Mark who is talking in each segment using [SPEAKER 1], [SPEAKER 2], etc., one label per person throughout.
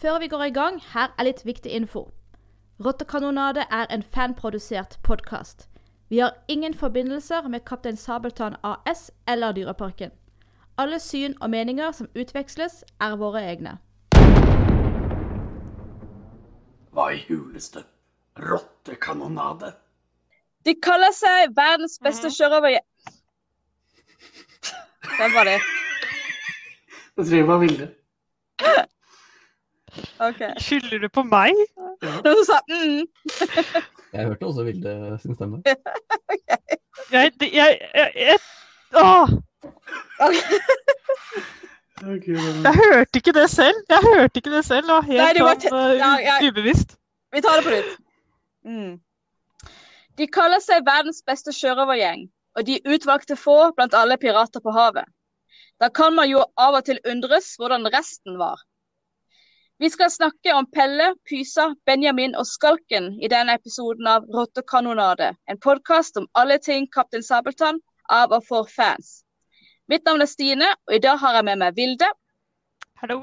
[SPEAKER 1] Før vi går i gang, her er litt viktig info. Rottekanonade er en fanprodusert podkast. Vi har ingen forbindelser med Kaptein Sabeltann AS eller Dyreparken. Alle syn og meninger som utveksles, er våre egne.
[SPEAKER 2] Hva i huleste? Rottekanonade?
[SPEAKER 3] De kaller seg verdens beste sjørøver... Hvem var det?
[SPEAKER 2] Jeg tror jeg var Vilde.
[SPEAKER 3] OK.
[SPEAKER 4] Skylder du på meg?
[SPEAKER 3] Noen sa mm.
[SPEAKER 5] Jeg hørte også Vilde sin stemme.
[SPEAKER 4] Jeg, det- jeg, jeg, jeg Åh,
[SPEAKER 2] Okay.
[SPEAKER 4] jeg hørte ikke det selv. Jeg hørte ikke det selv. Det var
[SPEAKER 3] Nei, det var
[SPEAKER 4] sånn uh,
[SPEAKER 3] ja, ja.
[SPEAKER 4] ubevisst.
[SPEAKER 3] Vi tar det på nytt. Mm. De kaller seg verdens beste sjørøvergjeng, og de utvalgte få blant alle pirater på havet. Da kan man jo av og til undres hvordan resten var. Vi skal snakke om Pelle, Pysa, Benjamin og Skalken i denne episoden av Rottekanonade, en podkast om alle ting Kaptein Sabeltann av og for fans. Mitt navn er Stine, og i dag har jeg med meg Vilde
[SPEAKER 4] Hallo.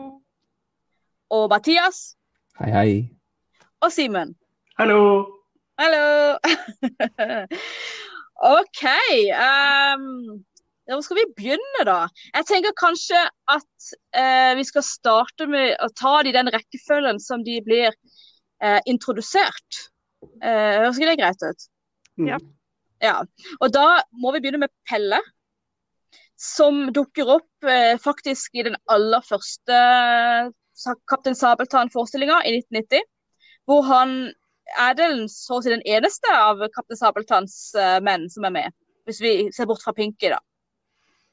[SPEAKER 3] og Mathias
[SPEAKER 5] Hei, hei.
[SPEAKER 3] og Simen.
[SPEAKER 2] Hallo!
[SPEAKER 3] Hallo! OK. Ehm, hvor skal vi begynne, da? Jeg tenker kanskje at eh, vi skal starte med å ta det i den rekkefølgen som de blir eh, introdusert. Eh, høres ikke det greit ut?
[SPEAKER 2] Mm.
[SPEAKER 4] Ja.
[SPEAKER 3] Ja. Og da må vi begynne med Pelle. Som dukker opp eh, faktisk i den aller første Kaptein Sabeltann-forestillinga i 1990. Hvor han er den så å si den eneste av Kaptein Sabeltanns eh, menn som er med. Hvis vi ser bort fra Pinky, da.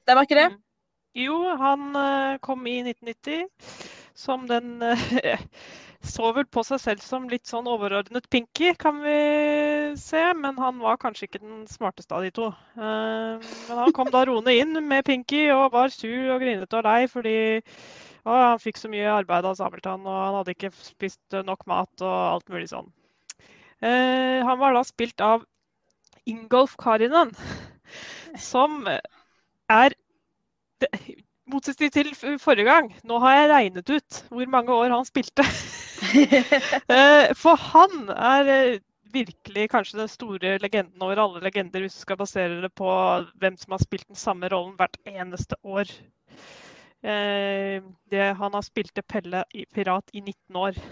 [SPEAKER 3] Stemmer ikke det?
[SPEAKER 4] Jo, han eh, kom i 1990 som den eh, Så vel på seg selv som litt sånn overordnet Pinky, kan vi se. Men han var kanskje ikke den smarteste av de to. Eh, men han kom da roende inn med Pinky og var sur og grinete og lei fordi å, han fikk så mye arbeid av Sabeltann, og han hadde ikke spist nok mat og alt mulig sånn. Han var da spilt av Ingolf Karinen, som er det, motsetning til forrige gang, nå har jeg regnet ut hvor mange år han spilte. Eh, For han er eh, virkelig kanskje den store legenden over alle legender, hvis du skal basere det på hvem som har spilt den samme rollen hvert eneste år. Eh, Det, han har spilt til Pelle i Pirat i 19 år.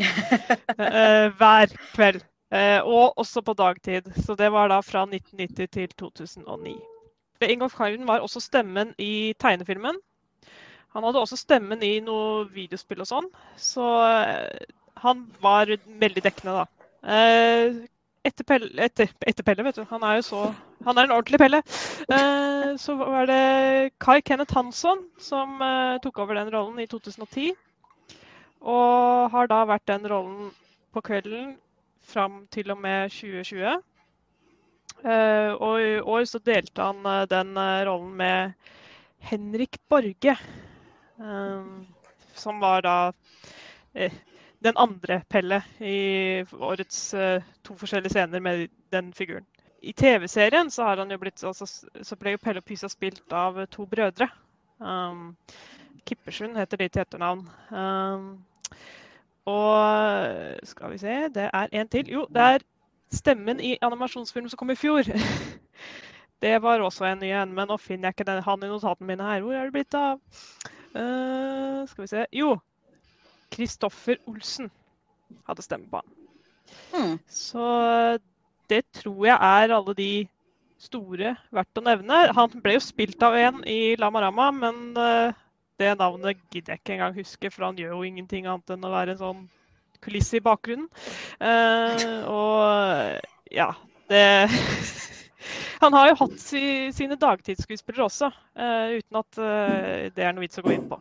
[SPEAKER 4] Eh, Hver kveld. Eh, Og også på dagtid. Så det var da fra 1990 til 2009. Ingolf Karlen var også stemmen i tegnefilmen. Han hadde også stemmen i noe videospill og sånn, så eh, han var veldig dekkende, da. Eh, Etter Pelle, etter, etter Pelle, vet du. Han er jo så Han er en ordentlig Pelle. Eh, Så var det Kai Kenneth Hansson som tok over den rollen i 2010. Og har da vært den rollen på kvelden fram til og med 2020. Eh, og i år så delte han eh, den eh, rollen med Henrik Borge. som var da den andre Pelle i årets to forskjellige scener med den figuren. I TV-serien så, altså, så ble jo Pelle og Pysa spilt av to brødre. Um, Kippersund heter de til etternavn. Um, og skal vi se, det er en til. Jo, det er stemmen i animasjonsfilmen som kom i fjor. Det var også en ny en, men nå finner jeg ikke den, han i notatene mine her. Hvor er det blitt av? Uh, skal vi se. Jo, Kristoffer Olsen hadde stemme på han.
[SPEAKER 3] Mm.
[SPEAKER 4] Så det tror jeg er alle de store verdt å nevne. Han ble jo spilt av en i Lama Rama, men eh, det navnet gidder jeg ikke engang huske, for han gjør jo ingenting annet enn å være en sånn kulisse i bakgrunnen. Uh, og ja, det Han har jo hatt si, sine dagtidsskuespillere også, uh, uten at eh, det er noe vits å gå inn på.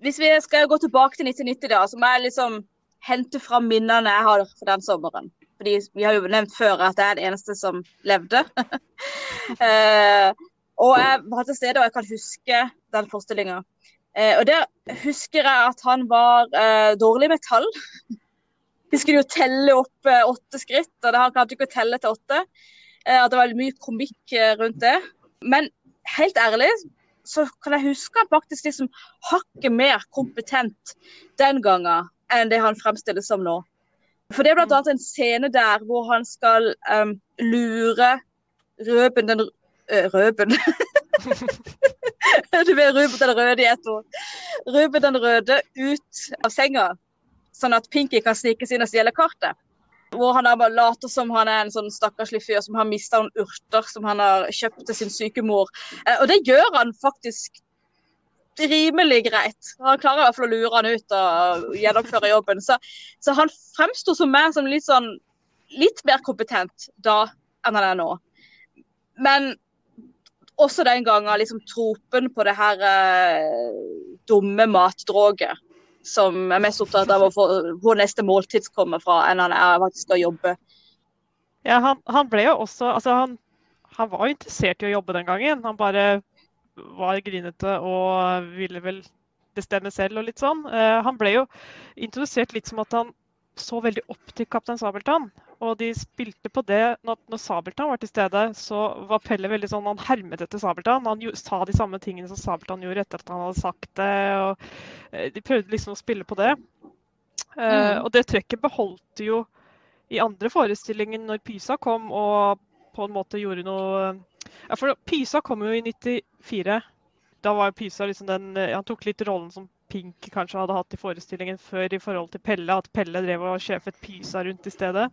[SPEAKER 3] Hvis vi skal gå tilbake til 1990, da, så må jeg liksom hente fram minnene jeg har for den sommeren. Fordi vi har jo nevnt før at jeg er den eneste som levde. uh, og jeg var til stede, og jeg kan huske den forestillinga. Eh, og der husker jeg at han var eh, dårlig med tall. Vi skulle jo telle opp eh, åtte skritt, og det, han klarte ikke å telle til åtte. Eh, at det var mye komikk rundt det. Men helt ærlig så kan jeg huske han faktisk liksom hakket mer kompetent den gangen enn det han fremstilles som nå. For det er blant annet en scene der hvor han skal um, lure Røben den Røben Du vet Ruben den røde i ett ord. Ruben den røde ut av senga, sånn at Pinky kan snike inn og stjele kartet. Hvor han bare later som han er en sånn stakkarslig fyr som har mista noen urter som han har kjøpt til sin syke mor. Eh, Og det gjør han faktisk rimelig greit. Han klarer i hvert fall å lure han ut og gjennomføre jobben. Så, så han fremsto som meg som litt sånn litt mer kompetent da enn han er nå. Men også den gangen liksom tropen på det her eh, dumme matdroget som er mest opptatt av få hvor neste måltid kommer fra, enn han er faktisk å jobbe.
[SPEAKER 4] Ja, han, han ble jo også Altså, han, han var interessert i å jobbe den gangen. Han bare var grinete og ville vel bestemme selv og litt sånn. Eh, han ble jo introdusert litt som at han så veldig opp til Kaptein Sabeltann. Og de spilte på det når, når Sabeltann var til stede, så var Pelle veldig sånn Han hermet etter Sabeltann. Han jo, sa de samme tingene som Sabeltann gjorde etter at han hadde sagt det. og eh, De prøvde liksom å spille på det.
[SPEAKER 3] Mm.
[SPEAKER 4] Uh, Og det trekket beholdt de jo i andre forestillingen når Pysa kom og på en måte gjorde noe Ja, for Pysa kom jo i 94. Da var Pysa liksom den eh, Han tok litt rollen som Pink kanskje hadde hatt i forestillingen før i forhold til Pelle. At Pelle drev og sjefet Pysa rundt i stedet.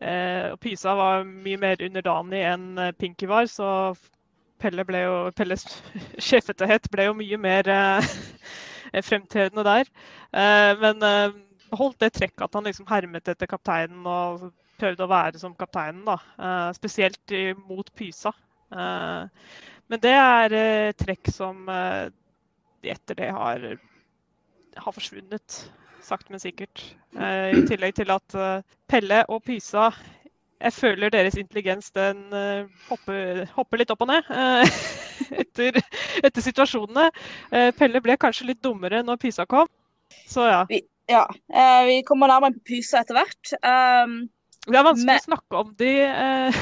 [SPEAKER 4] Eh, og Pysa var mye mer underdanig enn eh, Pinky var, så Pelle ble jo, Pelles sjefetehet ble jo mye mer eh, fremtredende der. Eh, men eh, beholdt det trekket at han liksom hermet etter kapteinen og prøvde å være som kapteinen, da. Eh, spesielt mot Pysa. Men det er trekk som eh, etter det har, har forsvunnet, sakte, men sikkert. Eh, I tillegg til at eh, Pelle og Pysa jeg føler deres intelligens den eh, hopper, hopper litt opp og ned eh, etter, etter situasjonene. Eh, Pelle ble kanskje litt dummere når Pysa kom. Så ja.
[SPEAKER 3] Ja, eh, vi kommer nærmere på Pysa etter hvert. Um,
[SPEAKER 4] Det er vanskelig
[SPEAKER 3] Men-
[SPEAKER 4] å snakke om de, eh,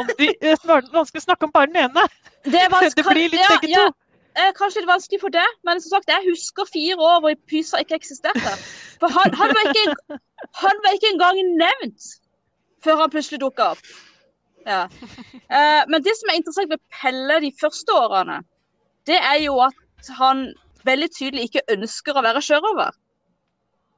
[SPEAKER 4] om de vanskelig å snakke om bare den ene.
[SPEAKER 3] det, er vans-
[SPEAKER 4] Det blir litt
[SPEAKER 3] ja, ja,
[SPEAKER 4] to.
[SPEAKER 3] Eh, kanskje litt vanskelig for det, men som sagt, jeg husker fire år hvor Pysa ikke eksisterte. For han, han, var ikke, han var ikke engang nevnt før han plutselig dukka opp. Ja. Eh, men det som er interessant ved Pelle de første årene, det er jo at han veldig tydelig ikke ønsker å være sjørøver.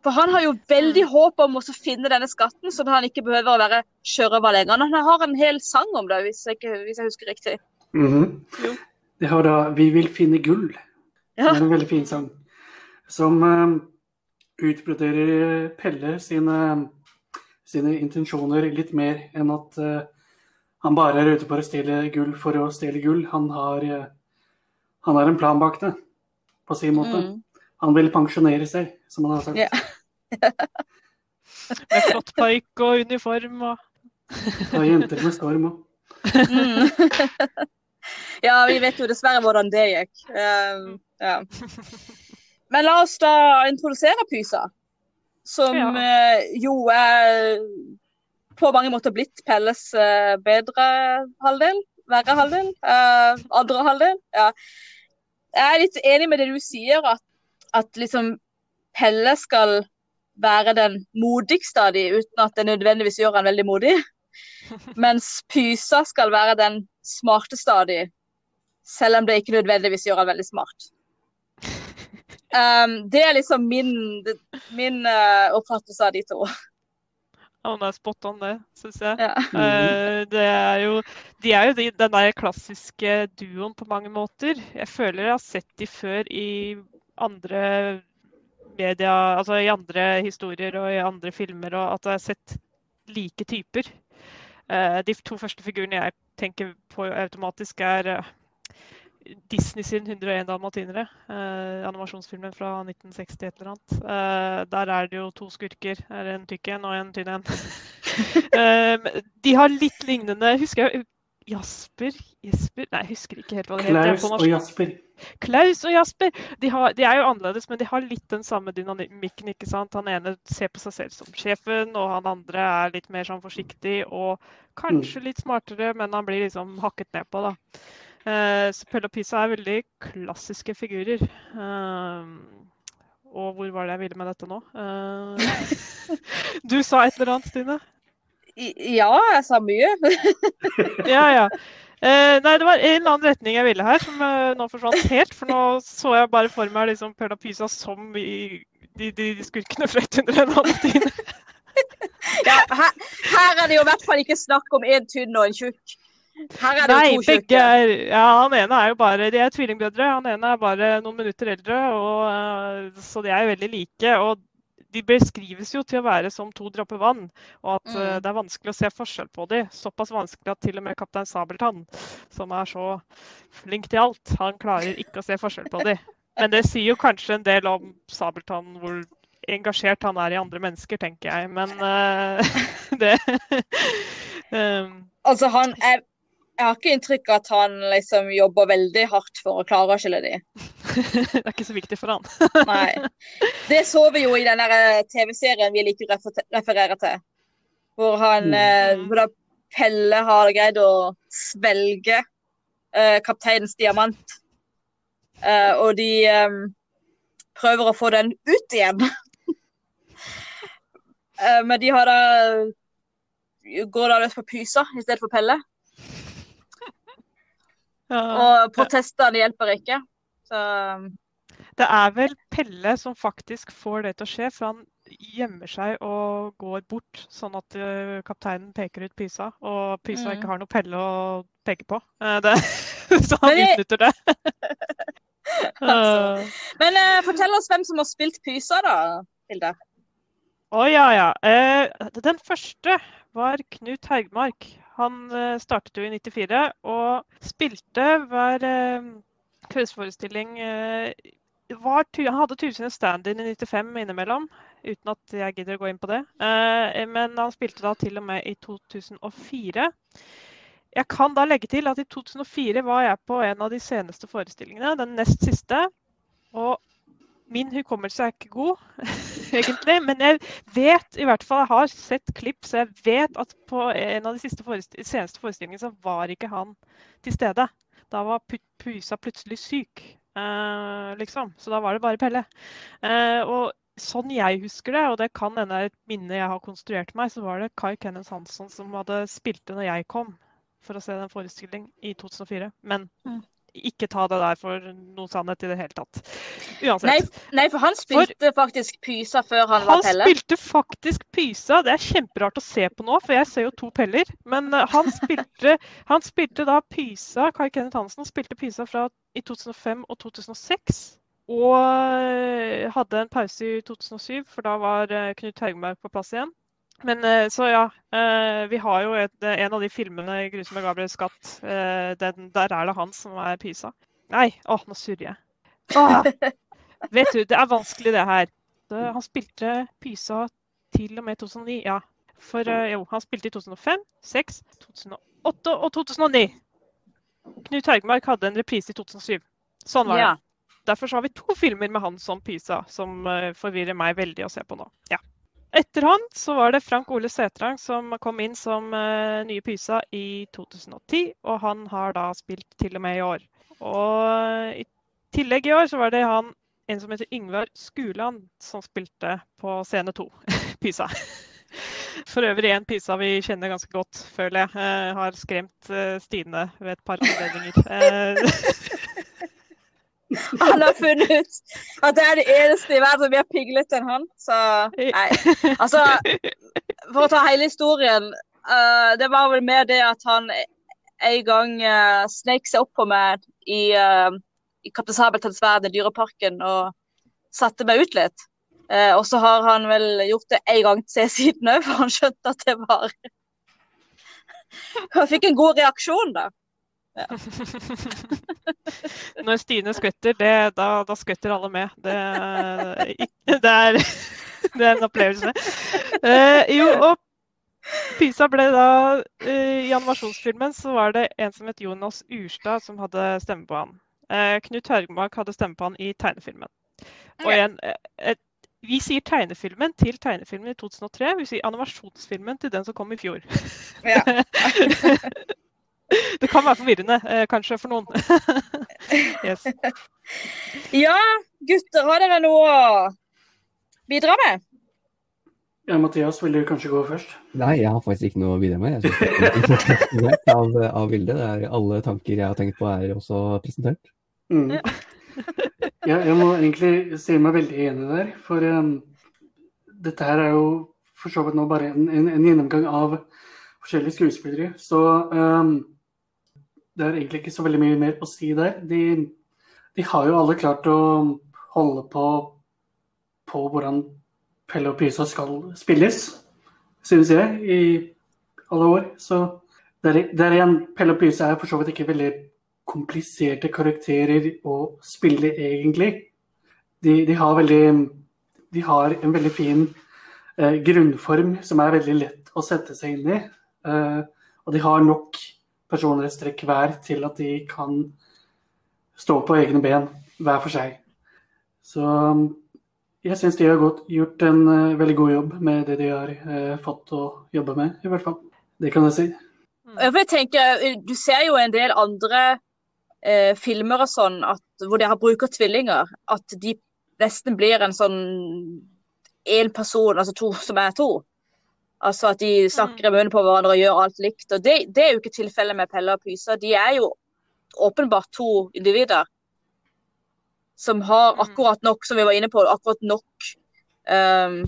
[SPEAKER 3] For han har jo veldig håp om å finne denne skatten, sånn at han ikke behøver å være sjørøver lenger. Han har en hel sang om det, hvis jeg, ikke, hvis jeg husker riktig.
[SPEAKER 2] Mhm.
[SPEAKER 4] Jo.
[SPEAKER 2] Det har da 'Vi vil finne gull'.
[SPEAKER 3] Ja.
[SPEAKER 2] Det er en veldig fin sang. Som uh, utbroderer Pelle sine, sine intensjoner litt mer enn at uh, han bare er ute på å stjele gull for å stjele gull. Han har, uh, han har en plan bak det, på sin måte.
[SPEAKER 3] Mm.
[SPEAKER 2] Han vil pensjonere seg, som han har sagt.
[SPEAKER 3] Ja.
[SPEAKER 4] Med flott parykk og uniform og
[SPEAKER 2] Og jenter med storm òg.
[SPEAKER 3] Ja, vi vet jo dessverre hvordan det gikk. Um, ja. Men la oss da introdusere Pysa, som
[SPEAKER 4] Ja.
[SPEAKER 3] eh, jo er på mange måter blitt Pelles eh, bedre halvdel, verre halvdel, Uh, andre halvdel. Ja. Jeg er litt enig med det du sier, at, at liksom Pelle skal være den modigste av de, uten at det nødvendigvis gjør han veldig modig. Mens Pysa skal være den smarteste av de, selv om det ikke nødvendigvis gjør han veldig smart. Um, det er liksom min, min uh, oppfattelse av de to.
[SPEAKER 4] Ja, han er spot on, det, syns jeg.
[SPEAKER 3] Ja.
[SPEAKER 4] Uh, det er jo, de er jo de, den der klassiske duoen på mange måter. Jeg føler jeg har sett de før i andre media, altså i andre historier og i andre filmer, og at jeg har sett like typer. Uh, de to første figurene jeg tenker på automatisk, er eh, Disney sin 101 dalmatinere. Eh, animasjonsfilmen fra 1960 et eller annet. Eh, der er det jo to skurker. Er en tykk en og en tynn en. Eh, de har litt lignende Husker jeg Jasper? Jesper? Nei, jeg husker ikke helt hva det heter.
[SPEAKER 2] Klaus og. Jasper.
[SPEAKER 4] Klaus og Jasper. De, har, de er jo annerledes, men de har litt den samme dynamikken. ikke sant? Han ene ser på seg selv som sjefen, og han andre er litt mer sånn forsiktig og kanskje litt smartere, men han blir liksom hakket ned på, da. Eh, så Pelle og Pisa er veldig klassiske figurer. Eh, og hvor var det jeg ville med dette nå? Eh, du sa et eller annet, Stine?
[SPEAKER 3] Ja, jeg sa mye.
[SPEAKER 4] Ja, ja. Eh, nei, det var en eller annen retning jeg ville her, som eh, nå forsvant helt. For nå så jeg bare for meg liksom og Pisa som i de, de, de skurkene fløyt under en annen tine.
[SPEAKER 3] Ja, her, her er det jo i hvert fall ikke snakk om en tynn og en tjukk. Her er det
[SPEAKER 4] Nei,
[SPEAKER 3] jo to
[SPEAKER 4] begge er Ja, han ene er jo bare De er tvillingbrødre. Han ene er bare noen minutter eldre, og, eh, så de er jo veldig like. Og de beskrives jo til å være som to dråper vann, og at eh,
[SPEAKER 3] Mm.
[SPEAKER 4] det er vanskelig å se forskjell på dem. Såpass vanskelig at til og med kaptein Sabeltann, som er så flink til alt, han klarer ikke å se forskjell på dem. Men det sier jo kanskje en del om Sabeltann, hvor engasjert han er i andre mennesker, tenker jeg. Men uh, det um,
[SPEAKER 3] Altså, han er Jeg har ikke inntrykk av at han liksom jobber veldig hardt for å klare å skille de.
[SPEAKER 4] Det er ikke så viktig for han.
[SPEAKER 3] Nei. Det så vi jo i den eh, TV-serien vi liker å refer- referere til. Hvor han
[SPEAKER 2] Mm.
[SPEAKER 3] eh, Pelle har greid å svelge eh, kapteinens diamant. Eh, og de eh, prøver å få den ut igjen. Eh, men de har da går da løs på Pysa i stedet for Pelle. Og protestene hjelper ikke. Så
[SPEAKER 4] Det er vel Pelle som faktisk får det til å skje, for han gjemmer seg og går bort, sånn at eh, kapteinen peker ut Pysa, og Pysa
[SPEAKER 3] Mm.
[SPEAKER 4] ikke har noe Pelle å peke på. Eh, det, så han
[SPEAKER 3] det-
[SPEAKER 4] utnytter det.
[SPEAKER 3] Altså.
[SPEAKER 4] Eh,
[SPEAKER 3] Men uh, fortell oss hvem som har spilt Pysa, da, Hilde.
[SPEAKER 4] Å ja, ja. Eh, den første var Knut Haugmark. Han eh, startet jo i 94 og spilte hver eh, kveldsforestilling. Eh, han hadde tusen en stand-in i 95 innimellom, uten at jeg gidder å gå inn på det. Men han spilte da til og med i 2004. Jeg kan da legge til at i 2004 var jeg på en av de seneste forestillingene, den nest siste. Og min hukommelse er ikke god, egentlig. Men jeg vet i hvert fall, jeg har sett klipp, så jeg vet at på en av de forest seneste forestillingene så var ikke han til stede. Da var Pusa plutselig syk, eh, liksom. Så da var det bare Pelle. Eh, og sånn jeg husker det, og det kan hende et minne jeg har konstruert meg, så var det Kai Kenneth Hansson som hadde spilt det når jeg kom for å se den forestilling i 2004. Men
[SPEAKER 3] Mm.
[SPEAKER 4] Ikke ta det der for noe sannhet i det hele tatt. Uansett.
[SPEAKER 3] Nei, nei, for han spilte faktisk Pysa før han
[SPEAKER 4] Han
[SPEAKER 3] var Pelle.
[SPEAKER 4] spilte faktisk Pysa. Det er kjemperart å se på nå, for jeg ser jo to Peller. Men eh, han spilte, han spilte da Pysa, Kai Kenneth Hansen spilte Pysa fra i 2005 og 2006. Og eh, hadde en pause i 2007, for da var eh, Knut Haugmark på plass igjen. Men eh, så ja, eh, vi har jo et, en av de filmene 'Grusomme Gabriel skatt'. eh, Den, der er det han som er Pysa. Nei, åh, nå surrer jeg. Åh, vet du, det er vanskelig det her. Det- Han spilte Pysa til og med 2009, ja. For eh, jo, han spilte i 2005, 2006, 2008 og 2009. Knut Haugmark hadde en reprise i 2007. Sånn var
[SPEAKER 3] Ja.
[SPEAKER 4] det. Derfor så har vi to filmer med han som Pysa, som eh, forvirrer meg veldig å se på nå. Ja. Etter han så var det Frank Ole Sætrang som kom inn som uh, nye Pysa i 2010, og han har da spilt til og med i år. Og i tillegg i år så var det han en som heter Yngvar Skuland, som spilte på scene to, Pysa. For øvrig en Pysa vi kjenner ganske godt, føler jeg. Uh, har skremt uh, Stine ved et par anledninger. Eh,
[SPEAKER 3] Han har funnet ut at det er det eneste i verden som blir mer piglete enn han. Så nei. Altså, for å ta hele historien. Uh, det var vel mer det at han en gang uh, sneik seg opp på meg i, uh, i Kaptein Sabeltanns verden i Dyreparken og satte meg ut litt. Uh, og så har han vel gjort det en gang til siden òg, for han skjønte at det var Han fikk en god reaksjon, da.
[SPEAKER 4] Når Stine skvetter, det, da, da skvetter alle med. Det, det, er, det er en opplevelse. Eh, jo, og Pysa ble da eh, I animasjonsfilmen så var det en som het Jonas Urstad som hadde stemme på han. Eh, Knut Hørgmark hadde stemme på han i tegnefilmen. Og en, eh, et, vi sier tegnefilmen til tegnefilmen i 2003. Vi sier animasjonsfilmen til den som kom i fjor.
[SPEAKER 3] Ja.
[SPEAKER 4] Det kan være forvirrende, eh, kanskje, for noen. yes.
[SPEAKER 3] Ja, gutter, har dere noe å bidra med?
[SPEAKER 2] Ja, Mathias, vil du kanskje gå først?
[SPEAKER 5] Nei, jeg har faktisk ikke noe å bidra med. Jeg synes det er av, av bildet. Det er alle tanker jeg har tenkt på er også presentert.
[SPEAKER 2] Mm. Ja, jeg må egentlig si meg veldig enig der, for um, dette her er jo for så vidt nå bare en, en, en gjennomgang av forskjellige skuespillere. Så um, det er egentlig ikke så veldig mye mer å si der. De, de har jo alle klart å holde på på hvordan Pelle og Pysa skal spilles, synes jeg, i alle år. Så der, der igjen, Pelle og Pysa er for så vidt ikke veldig kompliserte karakterer å spille, egentlig. De, de, har, veldig, de har en veldig fin eh, grunnform som er veldig lett å sette seg inn i. Eh, og de har nok personlighetstrekk hver til at de kan stå på egne ben hver for seg. Så jeg syns de har godt, gjort en uh, veldig god jobb med det de har uh, fått å jobbe med, i hvert fall. Det kan jeg si.
[SPEAKER 3] Jeg tenker, Du ser jo en del andre uh, filmer og sånn at, hvor de har bruker tvillinger. At de nesten blir en sånn én person, altså to som er to. Altså at de snakker i munnen på hverandre og gjør alt likt. og Det, det er jo ikke tilfellet med Pelle og Pysa. De er jo åpenbart to individer som har mm. akkurat nok, som vi var inne på, akkurat nok um,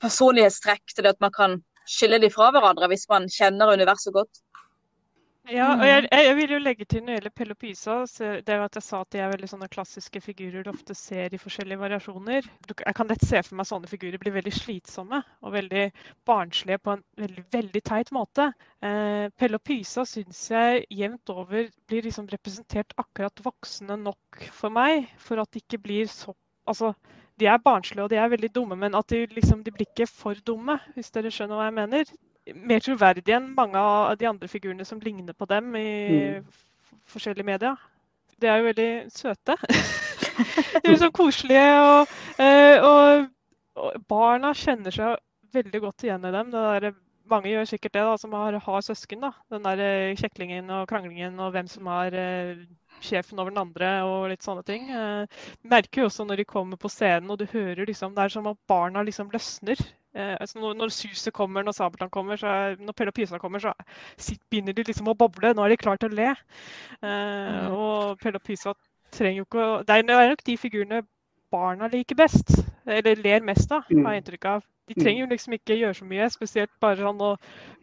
[SPEAKER 3] personlighetstrekk til at man kan skille dem fra hverandre hvis man kjenner universet godt.
[SPEAKER 4] Ja, og jeg, jeg, vil jo legge til når det gjelder Pelopysa, det er at jeg sa at de er veldig sånne klassiske figurer du ofte ser i forskjellige variasjoner. Jeg kan lett se for meg sånne figurer blir veldig slitsomme og veldig barnslige på en veldig, veldig teit måte. Eh, Pelle syns jeg jevnt over blir liksom representert akkurat voksne nok for meg, for at de ikke blir så Altså, de er barnslige og de er veldig dumme, men at de, liksom, de blir ikke for dumme, hvis dere skjønner hva jeg mener mer troverdige enn mange av de andre figurene som ligner på dem i mm. forskjellige medier. De er jo veldig søte. de er sånn koselige. Og, eh, og, og, barna kjenner seg veldig godt igjen i dem. Der, mange gjør sikkert det, da, som har, har søsken. da. Den der eh, kjeklingen og kranglingen og hvem som er eh, sjefen over den andre og litt sånne ting. Merker jo også når de kommer på scenen og du hører liksom, det er som at barna liksom løsner. Eh, altså når, når Suset kommer, når Sabeltann kommer, så når Pelle og Pysa kommer, så begynner de liksom å boble. Nå er de klare til å le. Eh, mm. og Pelle og Pysa trenger jo ikke å Det er nok de figurene barna liker best, eller ler mest av, har jeg inntrykk av. De mm. trenger jo liksom ikke gjøre så mye, spesielt bare sånn å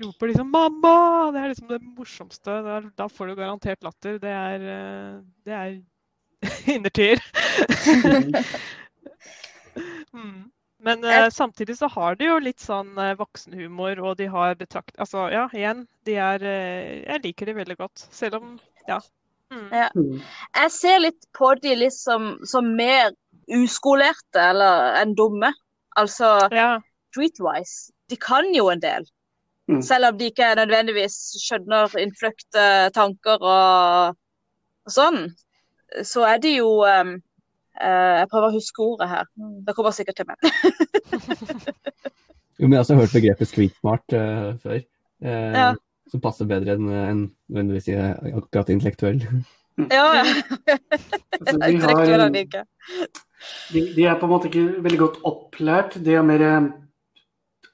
[SPEAKER 4] rope liksom 'mamma'! Det er liksom det morsomste. Er, da får du garantert latter. Det er, eh, det er innertier. mm. Men uh, samtidig så har de jo litt sånn uh, voksenhumor, og de har betrakt... Altså ja, igjen, de er uh, Jeg liker de veldig godt, selv om Ja.
[SPEAKER 3] Mm. ja. Jeg ser litt på de liksom som mer uskolerte eller enn dumme. Altså ja. streetwise. De kan jo en del. Mm. Selv om de ikke nødvendigvis skjønner innfløkte tanker og, og sånn, så er de jo um, jeg prøver å huske ordet her. Det kommer sikkert til meg.
[SPEAKER 5] jo, men jeg har også hørt begrepet street uh, før. Uh, ja. Som passer bedre enn en, nødvendigvis akkurat intellektuell.
[SPEAKER 3] ja, ja. altså, de, har,
[SPEAKER 2] de, de, er på en måte ikke veldig godt opplært. De er mer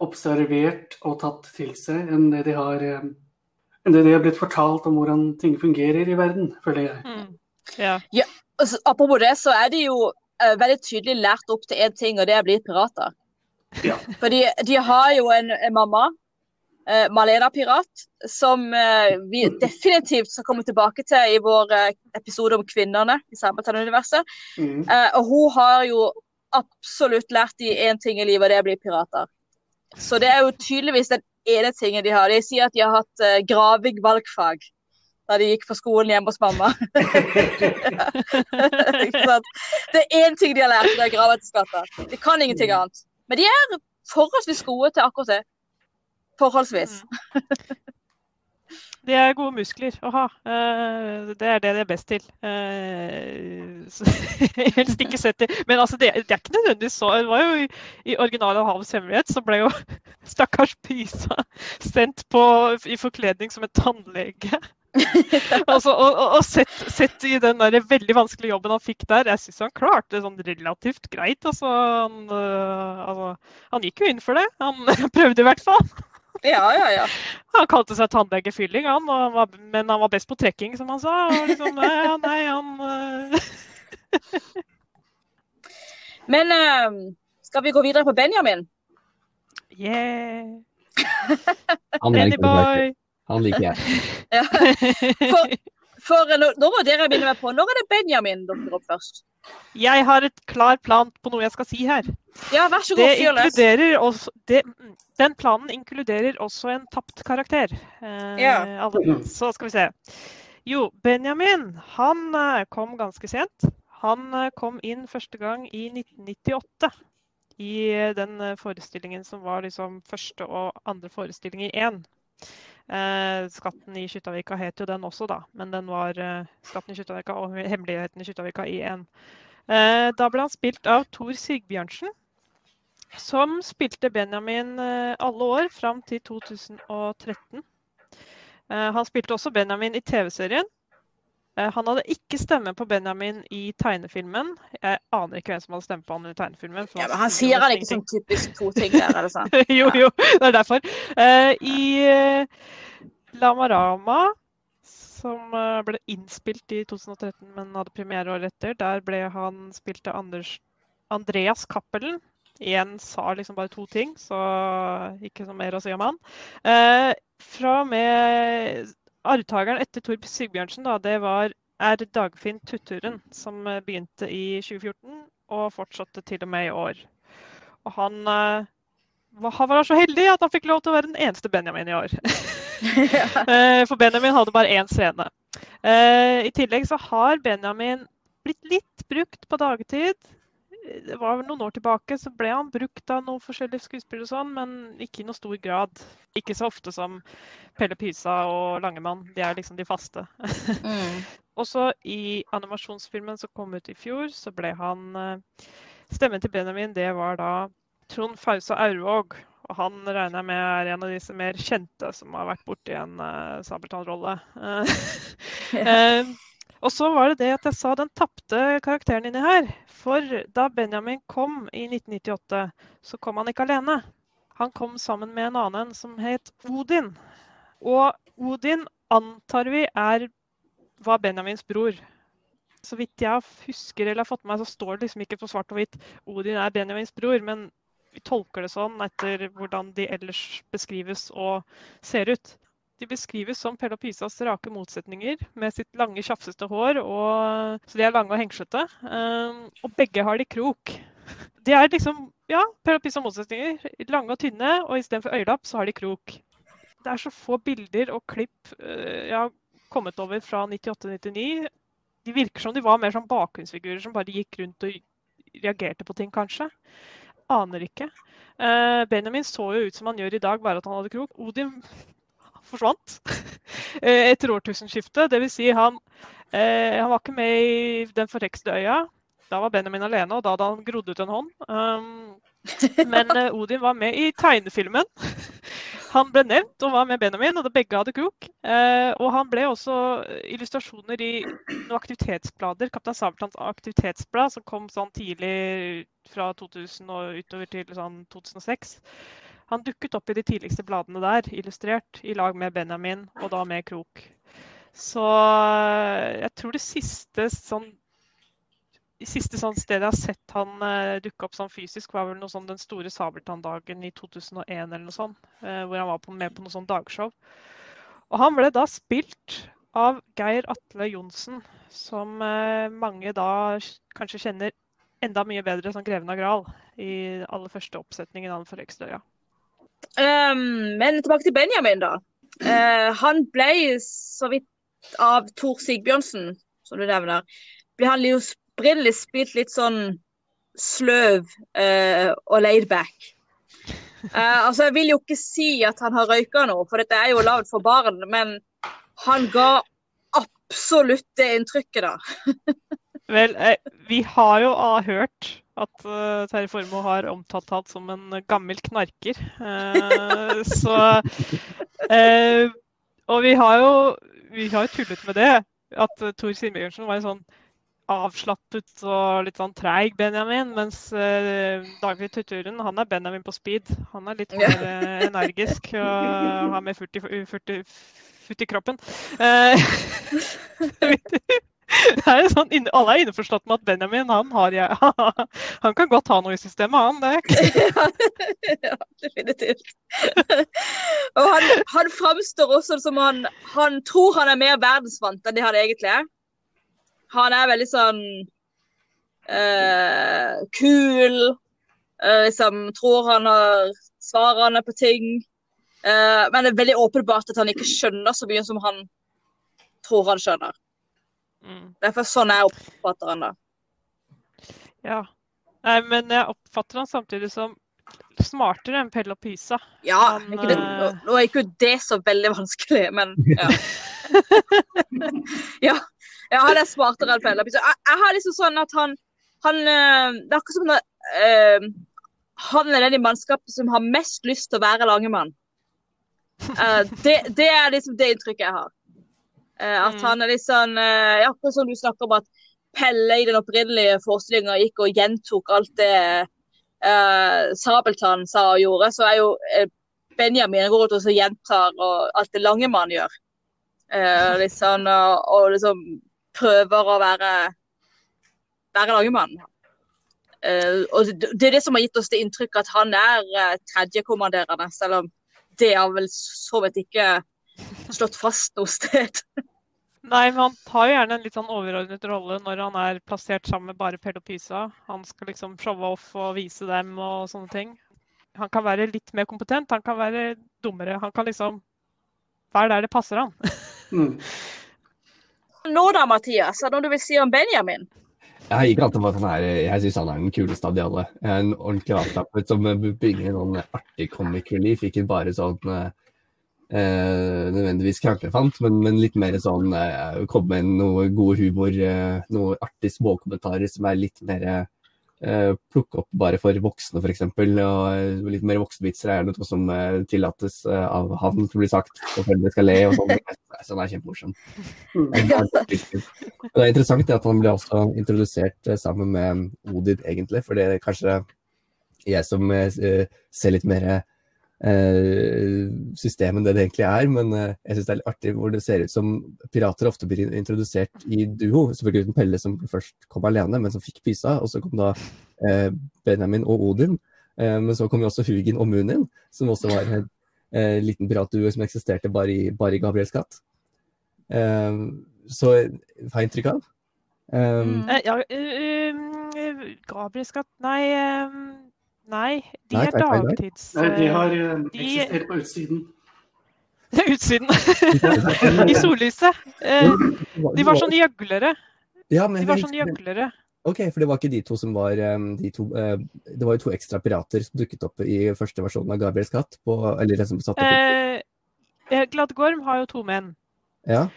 [SPEAKER 2] observert og tatt til seg enn det de har enn det de har blitt fortalt om hvordan ting fungerer i verden, føler jeg. Mm.
[SPEAKER 3] Ja. ja apropos det, så er de jo uh, veldig tydelig lært opp til én ting, og det er å bli pirater. Ja. For de, de, har jo en, en mamma, uh, Malena Pirat, som uh, vi definitivt skal komme tilbake til i vår episode om kvinnene i Samertann-universet. Mm. og hun har jo absolutt lært de én ting i livet, og det er å bli pirater. Så det er jo tydeligvis den ene tingen de har. De sier at de har hatt graving valgfag da de gikk på skolen hjemme hos mamma. det er én ting de har lært, det er graveeterskatter. De kan ingenting annet. Men de er forholdsvis gode til akkurat det. Forholdsvis.
[SPEAKER 4] Mm. De er gode muskler å ha. Eh, det er det de er best til. Eh, helst ikke sett det. Men altså, det, det, er ikke nødvendigvis så. Det var jo i, originalen Havets hemmelighet så ble jo stakkars Pysa sendt på, i forkledning som en tannlege altså, og, og, og sett, sett, i den der veldig vanskelige jobben han fikk der, jeg syns han klarte det sånn relativt greit. Altså han, øh, altså, han, gikk jo inn for det. Han prøvde i hvert fall.
[SPEAKER 3] Ja, ja, ja.
[SPEAKER 4] Han kalte seg tannlegefylling, han, han var, men han var best på trekking, som han sa. Og liksom, nei, nei, han øh.
[SPEAKER 3] Men øh, skal vi gå videre på Benjamin?
[SPEAKER 4] Yeah.
[SPEAKER 5] Bennyboy. Han liker jeg.
[SPEAKER 3] Ja. For, for nå, må dere begynne med på, når er det Benjamin dukker opp først?
[SPEAKER 4] Jeg har et klar plan på noe jeg skal si her.
[SPEAKER 3] Ja, vær så god, det.
[SPEAKER 4] Også, det, den planen inkluderer også en tapt karakter. Eh,
[SPEAKER 3] ja.
[SPEAKER 4] Så skal vi se. Jo, Benjamin han eh, kom ganske sent. Han eh, kom inn første gang i 1998 i den forestillingen som var liksom første og andre forestilling i én. Eh, skatten i Kjuttaviga het jo den også, da. Men den var eh, Skatten i Kjuttaviga og Hemmeligheten i Kjuttaviga i én. Eh, da ble han spilt av Tor Sigbjørnsen, som spilte Benjamin eh, alle år fram til 2013. Eh, han spilte også Benjamin i TV-serien. Eh, han hadde ikke stemme på Benjamin i tegnefilmen. Jeg aner ikke hvem som hadde stemme på han i tegnefilmen.
[SPEAKER 3] Ja, men Han sier han ikke sånn typisk to ting der, er det sant?
[SPEAKER 4] jo, jo, det er derfor. Uh, I uh, Lamarama, som uh, ble innspilt i 2013, men hadde premiere året etter, der ble han spilt av Anders, Andreas Cappelen. Igjen sa liksom bare to ting, så ikke noe mer å si om han. fra og med arvtakeren etter Torp Sigbjørnsen da, det var, er Dagfinn Tutturen, som eh, begynte i 2014 og fortsatte til og med i år. Og han, uh, han var så heldig at han fikk lov til å være den eneste Benjamin i år. uh, for Benjamin hadde bare én scene. I tillegg så har Benjamin blitt litt brukt på dagtid det var noen år tilbake så ble han brukt av noen forskjellige skuespillere, og sånn, men ikke i noe stor grad. Ikke så ofte som Pelle Pysa og Langemann. De er liksom de faste. Mm. Også i animasjonsfilmen som kom ut i fjor, så ble han eh, Stemmen til Benjamin, det var da Trond Fausa Aurvåg. Og han regner jeg med er en av disse mer kjente som har vært borti en uh, Sabeltann-rolle. uh, Og så var det det at jeg sa den tapte karakteren inni her. For da Benjamin kom i 1998, så kom han ikke alene. Han kom sammen med en annen som het Odin. Og Odin antar vi er, var Benjamins bror. Så vidt jeg husker eller har fått med meg, så står det liksom ikke på svart og hvitt Odin er Benjamins bror, men vi tolker det sånn etter hvordan de ellers beskrives og ser ut. De beskrives som Pelle og Pysas rake motsetninger med sitt lange, tjafsete hår. Og, så de er lange og hengslete. Um, og begge har de krok. De er liksom ja, Pelle og Pysa motsetninger. Lange og tynne, og istedenfor øyelapp så har de krok. Det er så få bilder og klipp uh, jeg har kommet over fra 98-99. De virker som de var mer som bakgrunnsfigurer som bare gikk rundt og reagerte på ting, kanskje. Aner ikke. Uh, Benjamin så jo ut som han gjør i dag, bare at han hadde krok. Odin forsvant eh, etter årtusenskiftet. Dvs. Si han, eh, han var ikke med i Den forhekste øya. Da var Benjamin alene, og da hadde han grodd ut en hånd. Um, men eh, Odin var med i tegnefilmen. Han ble nevnt og var med Benjamin, og begge hadde krok. Eh, og han ble også illustrasjoner i noen aktivitetsblader. Kaptein Sabeltanns aktivitetsblad, som kom sånn tidlig fra 2000 og utover til sånn 2006. Han dukket opp i de tidligste bladene der, illustrert, i lag med Benjamin, og da med Krok. Så jeg tror det siste sånn det siste sånn stedet jeg har sett han uh, dukke opp sånn fysisk, var vel noe sånn den store Sabeltann-dagen i 2001 eller noe sånt. Uh, hvor han var på, med på noe sånn dagshow. Og han ble da spilt av Geir Atle Johnsen, som uh, mange da kanskje kjenner enda mye bedre som Greven av Gral i aller første oppsetningen av Den forhekste øya.
[SPEAKER 3] Um, men tilbake til Benjamin, da. Uh, han ble så vidt av Tor Sigbjørnsen, som du nevner, ble han jo opprinnelig spilt litt sånn sløv uh, og laid back. Uh, altså, Jeg vil jo ikke si at han har røyka noe, for dette er jo lagd for barn, men han ga absolutt det inntrykket, da.
[SPEAKER 4] Vel, vi har jo hørt at uh, Terje Formoe har omtalt han som en gammel knarker. Uh, så uh, Og vi har jo vi har tullet med det. At Tor Simbjørnsen var en sånn avslappet og litt sånn treig Benjamin. Mens Dagfrid Tuturen, han er Benjamin på speed. Han er litt mer energisk og har mer furt i, furt i, furt i kroppen. er sånn, alle er innforstått med at Benjamin han, har, han kan godt ha noe i systemet, han.
[SPEAKER 3] Det. ja, definitivt. og han, han framstår også som han, han tror han er mer verdensvant enn det han egentlig er. Han er veldig sånn uh, kul. Uh, liksom tror han har svarene på ting. Uh, men det er veldig åpenbart at han ikke skjønner så mye som han tror han skjønner. Mm. Det er for sånn jeg oppfatter han da.
[SPEAKER 4] Ja. Nei, men jeg oppfatter han samtidig som smartere enn Pelle og Pysa.
[SPEAKER 3] Ja, han, ikke det, nå, eh, nå, er ikke det så veldig vanskelig, men ja. ja. ja. han er smartere enn Pelle og Pysa. Jeg, jeg, har liksom sånn at han, han eh, Det er akkurat som når uh, han er den i mannskapet som har mest lyst til å være Langemann. Uh, det, det, er liksom det inntrykket jeg har. Eh, at mm. han er litt sånn ja, Akkurat som du snakker om at Pelle i den opprinnelige forestillinga gikk og gjentok alt det uh, Sabeltann sa og gjorde, så er jo uh, Benjamin går ut og gjentar og alt det Langemann gjør. Uh, litt sånn, og, og, liksom prøver å være, være Langemann. Uh, og det, det, er det som har gitt oss det inntrykket at han er uh, tredjekommanderende, selv om det har vel så vidt ikke slått fast noe sted.
[SPEAKER 4] Nei, men han tar jo gjerne en litt sånn overordnet rolle når han er plassert sammen med bare Pell og Pysa. Han skal liksom showe off og vise dem og sånne ting. Han kan være litt mer kompetent, han kan være dummere. Han kan liksom være der det passer han. mm.
[SPEAKER 3] Nå da, Mathias, er det noe du vil si om Benjamin?
[SPEAKER 5] Jeg gikk alltid på at han er, jeg syns han er den kuleste av de alle. En ordentlig avslappet som bringer noen artig comic relief, ikke bare sånn eh, nødvendigvis kranglefant, men, men, litt mer sånn eh, komme med noe god humor, eh, noe artig småkommentarer som er litt mer eh, plukke opp bare for voksne, f.eks. Og eh, litt mer voksenvitser er noe som eh, tillates eh, av han til å bli sagt, og foreldre skal le og sånn. Sånn er kjempemorsom. Det er interessant at han ble også introdusert sammen med Odin, egentlig, for det er kanskje jeg som ser litt mer system enn det det egentlig er. Men eh, jeg syns det er litt artig hvor det ser ut som pirater ofte blir introdusert i duo. Selvfølgelig uten Pelle, som først kom alene, men som fikk pysa. Og så kom da eh, Benjamin og Odin. men så kom jo også Hugin og Munin, som også var en liten piratduo som eksisterte bare i, bare i Gabriels katt. så hva har inntrykket inntrykk av?
[SPEAKER 4] Um, ja, uh, Gabriels katt Nei. Um Nei, de Nei, er dagtids...
[SPEAKER 2] Nei, de har uh, eksistert på utsiden.
[SPEAKER 4] utsiden. I sollyset. Uh, de var sånn gjøglere.
[SPEAKER 5] Ja,
[SPEAKER 4] de var sånn gjøglere.
[SPEAKER 5] OK, for det var ikke de to som var de to, Det var jo to ekstra pirater som dukket opp i første versjon av Gabriels katt? På, eller det som satt opp
[SPEAKER 4] uh, Gladgorm har jo to menn.
[SPEAKER 5] Ja.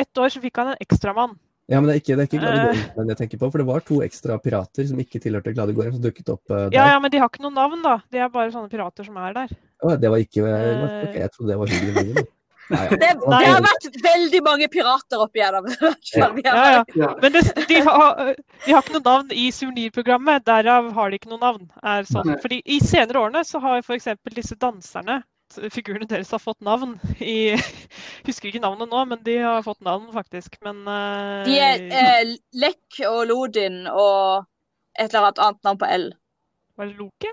[SPEAKER 4] Et år så fikk han en ekstramann.
[SPEAKER 5] Ja, men det er ikke, det er ikke Gladegården jeg tenker på, for det var to ekstra pirater som ikke tilhørte Gladegården, som dukket opp uh, der.
[SPEAKER 4] Ja, ja, men de har ikke noe navn, da. De er bare sånne pirater som er der.
[SPEAKER 5] Å, det var ikke uh, okay, Jeg trodde det var Hugin.
[SPEAKER 3] Nei, ja. Det, det, har vært veldig mange pirater oppi igjennom.
[SPEAKER 4] Ja. Ja, ja. Men det, de, har, de, har, ikke noe navn i suvenirprogrammet, derav har de ikke noe navn. Er sånn. Fordi I senere årene så har f.eks. disse danserne figurene deres har fått navn. I, husker ikke navnet nå, men de har fått navn, faktisk. Men uh,
[SPEAKER 3] De er eh, Lek og Lodin og et eller annet annet navn på L.
[SPEAKER 4] Var det Loke?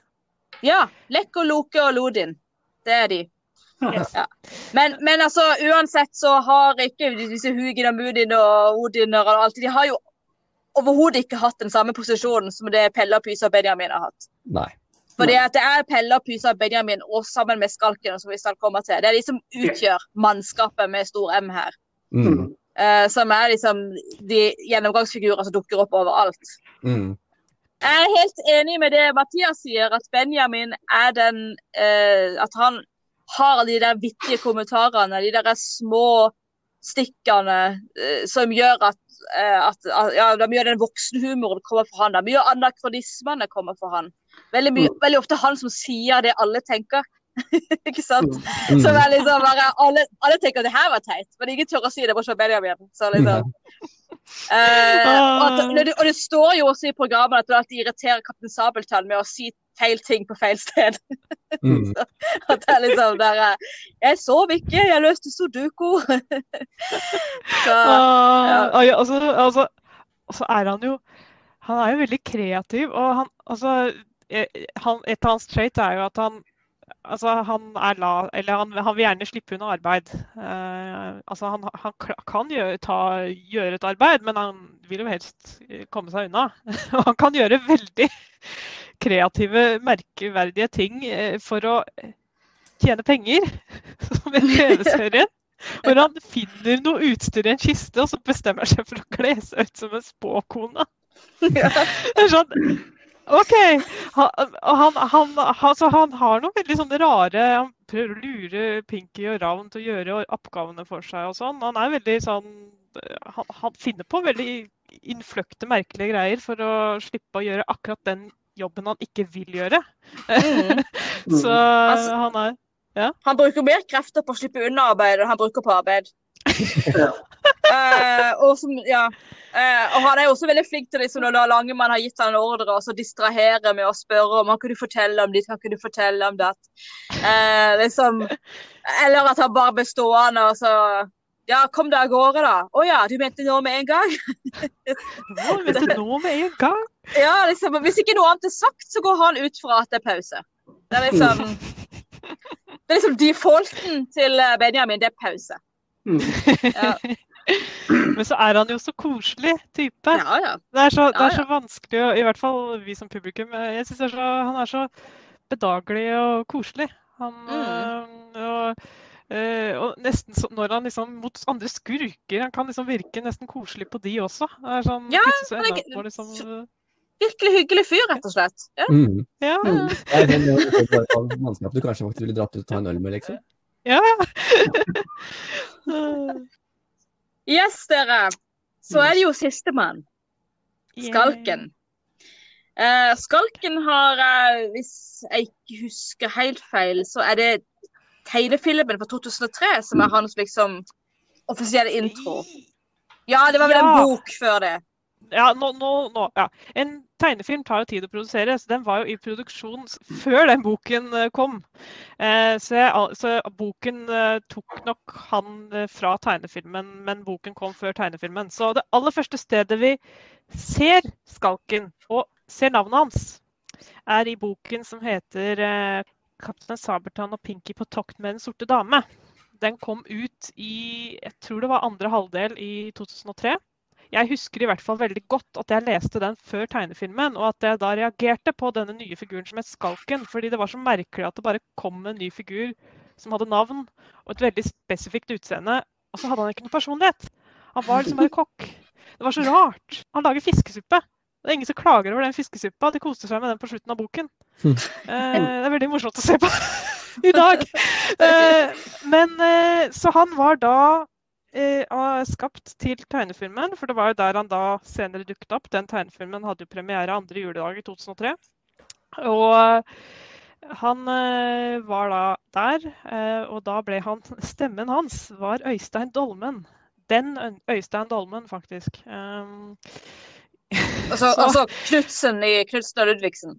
[SPEAKER 3] Ja. Lek og Loke og Lodin. Det er de. Yes. Ja. Men, men, altså, uansett så har ikke disse Hugin og Mudin og Odiner og alt De har jo overhodet ikke hatt den samme posisjonen som det Pelle og Pyse og Benjamin har hatt.
[SPEAKER 5] Nei.
[SPEAKER 3] Fordi at det er Pelle, og Pysa og Benjamin og sammen med Skalken som vi skal komme til. Det er de som utgjør mannskapet med stor M her. Mm. Uh, som er liksom de gjennomgangsfigurer som dukker opp overalt. Mm. Jeg er helt enig med det Mathias sier, at Benjamin er den uh, At han har de der vittige kommentarene, de der små stikkene uh, som gjør at, at, at ja, mye av den voksenhumoren kommer for han. Da mye av anakronismene kommer for han. Veldig, mye, mm. veldig ofte han som sier det alle tenker. ikke sant?
[SPEAKER 5] Mm.
[SPEAKER 3] Så det er liksom bare, alle, alle tenker det her var teit, men ingen tør å si det bortsett fra Benjamin. Så liksom, Uh, og, at, og det- og det står jo også i programmet at du alltid irriterer Kaptein Sabeltann med å si feil ting på feil sted.
[SPEAKER 5] Mm.
[SPEAKER 3] At det er liksom der eh, Jeg sov ikke, jeg løste sudoku. så
[SPEAKER 4] uh, ja, altså, altså, og så er han jo Han er jo veldig kreativ, og han altså han, Et av hans trait er jo at han Altså, han er la... Eller han, han vil gjerne slippe unna arbeid. Uh, altså, han, han kan gjøre, ta, gjøre et arbeid, men han vil jo helst eh, komme seg unna. Og han kan gjøre veldig kreative, merkeverdige ting eh, for å tjene penger, som i TV-serien. Hvor han finner noe utstyr i en kiste, og så bestemmer seg for å kle seg ut som en spåkone.
[SPEAKER 3] ja.
[SPEAKER 4] Sånn, OK. Han, han, han, altså, han har noen veldig sånne rare Han prøver å lure Pinky og Ravn til å gjøre oppgavene for seg og sånn. Han er veldig sånn han, han finner på veldig innfløkte, merkelige greier for å slippe å gjøre akkurat den jobben han ikke vil gjøre.
[SPEAKER 3] Mm.
[SPEAKER 4] Så
[SPEAKER 3] Altså-
[SPEAKER 4] han er
[SPEAKER 3] Han bruker mer krefter på å slippe unna arbeid enn han bruker på arbeid. Eh, og, som, ja. uh, og han er også veldig flink til liksom, når Langemann har gitt han en ordre, og så distrahere med å spørre om han kunne fortelle om ditt, han kunne fortelle om det. Uh, liksom, eller at han bare blir stående og så Ja, kom deg av gårde, da. Å ja, du mente nå med en gang?
[SPEAKER 4] Hva mente du nå med en gang?
[SPEAKER 3] Ja, liksom, Hvis ikke noe annet er sagt, så går han ut fra at det er pause. Det er liksom Det er liksom defaulten til eh, Benjamin, det er pause.
[SPEAKER 2] Mm.
[SPEAKER 3] Ja,
[SPEAKER 4] Men så er han jo så koselig type.
[SPEAKER 3] ja. ja.
[SPEAKER 4] Det er, så, det
[SPEAKER 3] Ja,
[SPEAKER 4] er så vanskelig, i hvert fall vi som publikum. eh, Jeg synes er så, Han er så bedagelig og koselig. Han,
[SPEAKER 3] Mm.
[SPEAKER 4] øh, og, øh, og nesten så, når han liksom mot andre skurker Han kan liksom virke nesten koselig på de også. Det er sånn,
[SPEAKER 3] Ja,
[SPEAKER 4] så
[SPEAKER 3] er
[SPEAKER 4] han på liksom,
[SPEAKER 3] Virkelig hyggelig fyr, rett og slett. Ja.
[SPEAKER 5] Mm.
[SPEAKER 4] Ja.
[SPEAKER 2] Mm.
[SPEAKER 5] Det er uh, mannskap du kanskje faktisk ville dratt ut og ta en øl med, liksom.
[SPEAKER 4] ja. Øh,
[SPEAKER 3] Yes, dere. Så er det jo sistemann. Skalken. Uh, Skalken har, uh, hvis jeg ikke husker helt feil, så er det tegnefilmen fra 2003 som er hans liksom offisielle intro. Ja, det var vel en bok før det.
[SPEAKER 4] Ja, nå, nå, nå, ja. En tegnefilm tar jo tid å produsere, så den var jo i produksjon før den boken eh, kom. Eh, så, så boken eh, tok nok han fra tegnefilmen, men boken kom før tegnefilmen. Så det aller første stedet vi ser Skalken, og ser navnet hans, er i boken som heter 'Kaptein Sabeltann og Pinky på tokt med den sorte dame'. Den kom ut i jeg tror det var andre halvdel i 2003. Jeg husker i hvert fall veldig godt at jeg leste den før tegnefilmen, og at jeg da reagerte på denne nye figuren som het Skalken, fordi det var så merkelig at det bare kom en ny figur som hadde navn og et veldig spesifikt utseende, og så hadde han ikke noe personlighet. Han var liksom bare kokk. Det var så rart. Han lager fiskesuppe. Det er ingen som klager over den fiskesuppa. De koste seg med den på slutten av boken. Eh, det er veldig morsomt å se på i dag. Eh, men eh, Så han var da eh, skapt til tegnefilmen, for det var jo der han da senere dukket opp. Den tegnefilmen hadde jo premiere andre juledag i 2003. Og eh, han eh, var da der, eh, og da ble han Stemmen hans var Øystein Dolmen. Den Øystein Dolmen, faktisk. Um,
[SPEAKER 3] Altså,
[SPEAKER 4] Så-
[SPEAKER 3] altså Knutsen i Knutsen og Ludvigsen.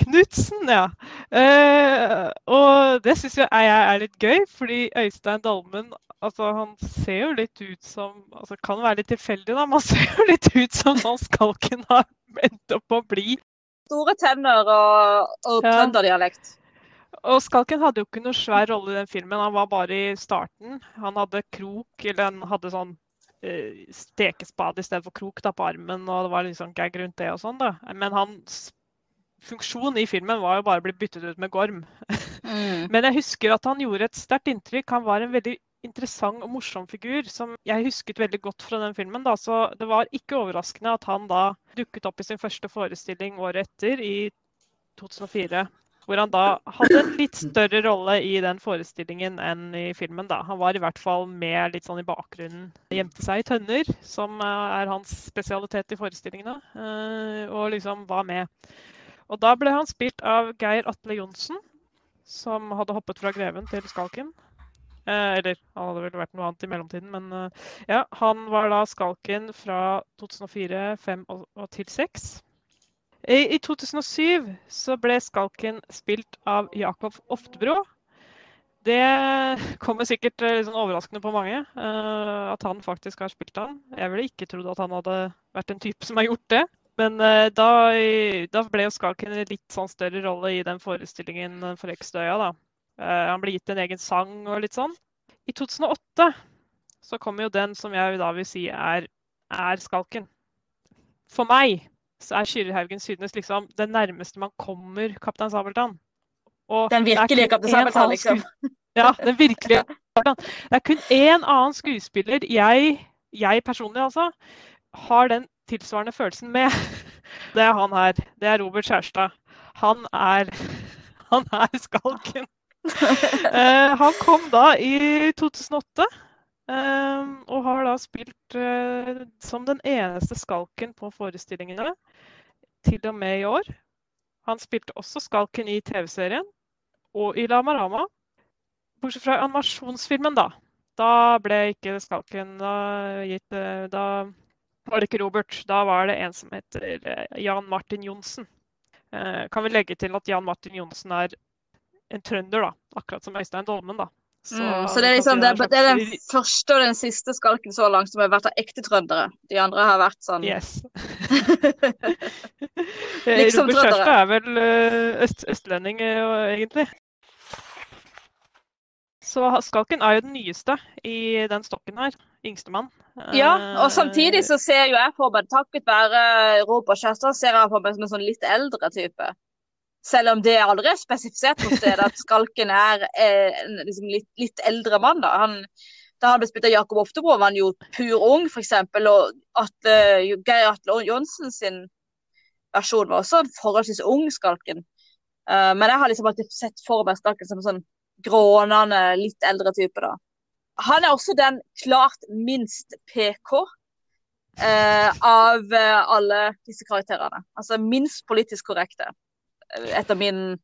[SPEAKER 4] Knutsen, ja. Eh, og det syns jeg er, litt gøy, fordi Øystein Dalmen altså, han ser jo litt ut som altså, Kan være litt tilfeldig, da. Man ser jo litt ut som sånn Skalken har endt opp å bli.
[SPEAKER 3] Store tenner og, og
[SPEAKER 4] Ja.
[SPEAKER 3] trønderdialekt.
[SPEAKER 4] Og Skalken hadde jo ikke noe svær rolle i den filmen, han var bare i starten. Han hadde krok, eller han hadde sånn i stekespade istedenfor krok da, på armen, og det var litt sånn gag rundt det og sånn, da. Men hans funksjon i filmen var jo bare å bli byttet ut med Gorm.
[SPEAKER 3] Mm.
[SPEAKER 4] Men jeg husker at han gjorde et sterkt inntrykk. Han var en veldig interessant og morsom figur som jeg husket veldig godt fra den filmen. Da. Så det var ikke overraskende at han da dukket opp i sin første forestilling året etter, i 2004. Hvor han da hadde en litt større rolle i den forestillingen enn i filmen. da. Han var i hvert fall med litt sånn i bakgrunnen. Gjemte seg i tønner, som eh, er hans spesialitet i forestillingene. eh, Og liksom var med. Og da ble han spilt av Geir Atle Johnsen. som hadde hoppet fra Greven til Skalken. Eh, eller han hadde vel vært noe annet i mellomtiden, men eh, ja. Han var da Skalken fra 2004, 2005 og, og til 2006. I, I 2007 så ble Skalken spilt av Jakob Oftebro. Det kommer sikkert eh, litt sånn overraskende på mange eh, at han faktisk har spilt han. Jeg ville ikke trodd at han hadde vært en type som har gjort det. Men uh, da, da ble jo Skalken en litt sånn større rolle i den forestillingen for Ekstøya. da. Uh, han ble gitt en egen sang og litt sånn. I 2008 så kommer jo den som jeg da vil si er, er Skalken. For meg så er Kyrre Sydnes liksom det nærmeste man kommer Kaptein Sabeltann.
[SPEAKER 3] Og den virkelige Kaptein Sabeltann, liksom.
[SPEAKER 4] Ja, den virkelige Det er kun én annen skuespiller jeg, jeg personlig altså, har den tilsvarende følelsen med. Det er han her. Det er Robert Kjærstad. Han er, han er skalken. uh, han kom da i 2008. Uh, eh, og har da spilt uh, som den eneste skalken på forestillingene til og med i år. Han spilte også skalken i TV-serien og i La Marama. Bortsett fra animasjonsfilmen, da. Da ble ikke skalken da, gitt Da var det ikke Robert. Da var det en som heter eh, Jan Martin Johnsen. Eh, kan vi legge til at Jan Martin Johnsen er en trønder, da. Akkurat som Øystein Dolmen, da.
[SPEAKER 3] Så, mm, så det, er liksom, det, det, er den første og den siste skalken så langt som har vært av ekte trøndere. De andre har vært sånn
[SPEAKER 4] Yes. liksom Robert Kjærstad er vel øst, østlending, egentlig. Så Skalken er jo den nyeste i den stokken her. Yngstemann.
[SPEAKER 3] Ja, og samtidig så ser jo jeg på meg, takket være Robert Kjærstad, ser jeg på meg som en sånn litt eldre type. Selv om det aldri er spesifisert noe sted at Skalken er en liksom litt, litt, eldre mann. da. Han, da han ble spilt av Jakob Oftebro, var han jo pur ung, f.eks. Og Atle, Geir Atle Johnsen sin versjon var også en forholdsvis ung Skalken. Men jeg har liksom alltid sett for meg Skalken som en sånn grånende, litt eldre type, da. Han er også den klart minst PK eh, av eh, alle disse karakterene. Altså minst politisk korrekte, eh, etter min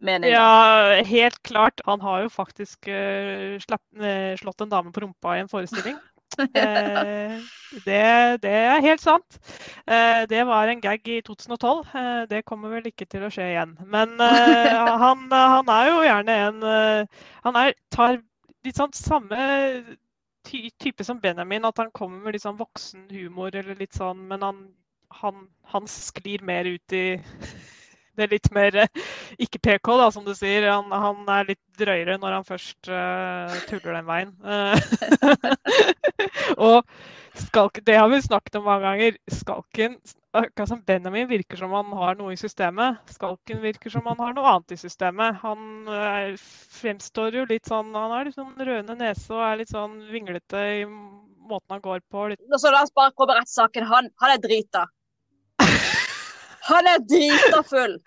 [SPEAKER 3] mening.
[SPEAKER 4] Ja, helt klart. Han har jo faktisk uh, slapp, uh, slått en dame på rumpa i en forestilling. Eh, det, det, er helt sant. Eh, det var en gag i 2012. Eh, det kommer vel ikke til å skje igjen. Men han, han er jo gjerne en Han er, tar litt sånn samme ty type som Benjamin, at han kommer med litt sånn voksen humor eller litt sånn, men han, han, han sklir mer ut i det er litt mer eh, ikke PK, da, som du sier. Han, han er litt drøyere når han først uh, tuller den veien. og skalken, det har vi snakket om mange ganger. Skalken, akkurat som Benjamin, virker som han har noe i systemet. Skalken virker som han har noe annet i systemet. Han er, fremstår jo litt sånn Han har litt sånn rødende nese og er litt sånn vinglete i måten han går på. Litt.
[SPEAKER 3] Så la oss bare komme rett saken. Han, han er drita. Han er drita full.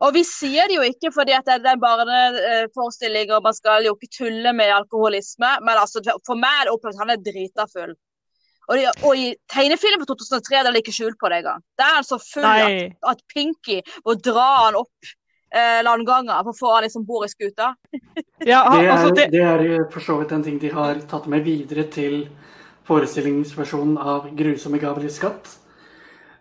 [SPEAKER 3] Og vi sier det jo ikke fordi at det er en barneforestilling og man skal jo ikke tulle med alkoholisme, men altså, for meg er det opplevd at han er drita full. Og, de, og, i tegnefilmen fra 2003 er det ikke skjult på det engang. Der er han så full at, at, Pinky må dra han opp eh, landganger for å få han liksom bord i skuta.
[SPEAKER 2] Ja, det, er, altså, det... det er for så vidt en ting de har tatt med videre til forestillingsversjonen av 'Grusomme Gabriels skatt'.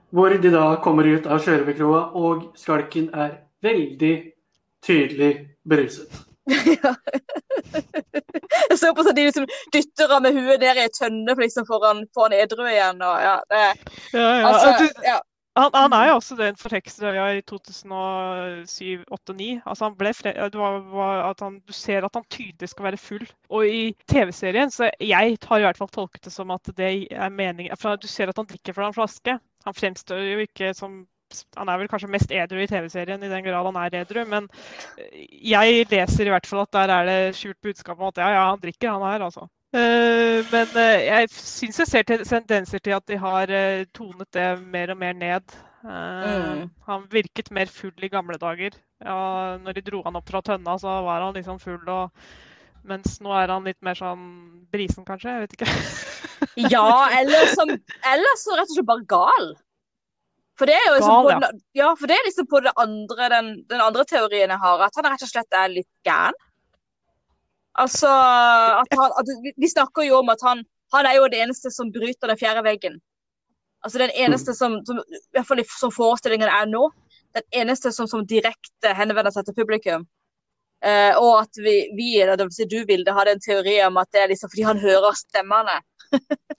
[SPEAKER 2] Hvor de da kommer ut av Sjørøverkroa, og skalken er veldig tydelig beruset. Ja.
[SPEAKER 3] Jeg så på sånn de liksom dytter han med huet ned i ei tønne liksom for han får edru igjen. Og, ja, det,
[SPEAKER 4] ja, ja. Altså, ja. Han, han, er jo også den forheksede i 2007-2008-2009. Altså han ble Du ser at han tydelig skal være full. Og i TV-serien så jeg har i hvert fall tolket det som at det er meningen Du ser at han drikker fra en flaske. Han fremstår jo ikke som han er vel kanskje mest edru i TV-serien, i den grad han er edru. Men jeg leser i hvert fall at der er det skjult budskap om at ja, ja, han drikker, han her, altså. Uh, men uh, jeg syns jeg ser tendenser til at de har tonet det mer og mer ned. Mm. Han virket mer full i gamle dager. Ja, når de dro han opp fra tønna, så var han liksom full. Og, mens nå er han litt mer sånn brisen, kanskje. Jeg vet ikke.
[SPEAKER 3] ja, eller, som, eller så rett og slett bare gal. For det er jo liksom på
[SPEAKER 4] ja.
[SPEAKER 3] den, ja, for det er liksom på det andre, den, den andre teorien jeg har, at han rett og slett er litt gæren. Altså at han, at vi, snakker jo om at han, han er jo den eneste som bryter den fjerde veggen. Altså den eneste som, som i hvert fall som forestillingen er nå, den eneste som, som direkte henvender seg til publikum. Eh, og at vi, vi eller det vil si du, Vilde, hadde en teori om at det er liksom fordi han hører stemmene.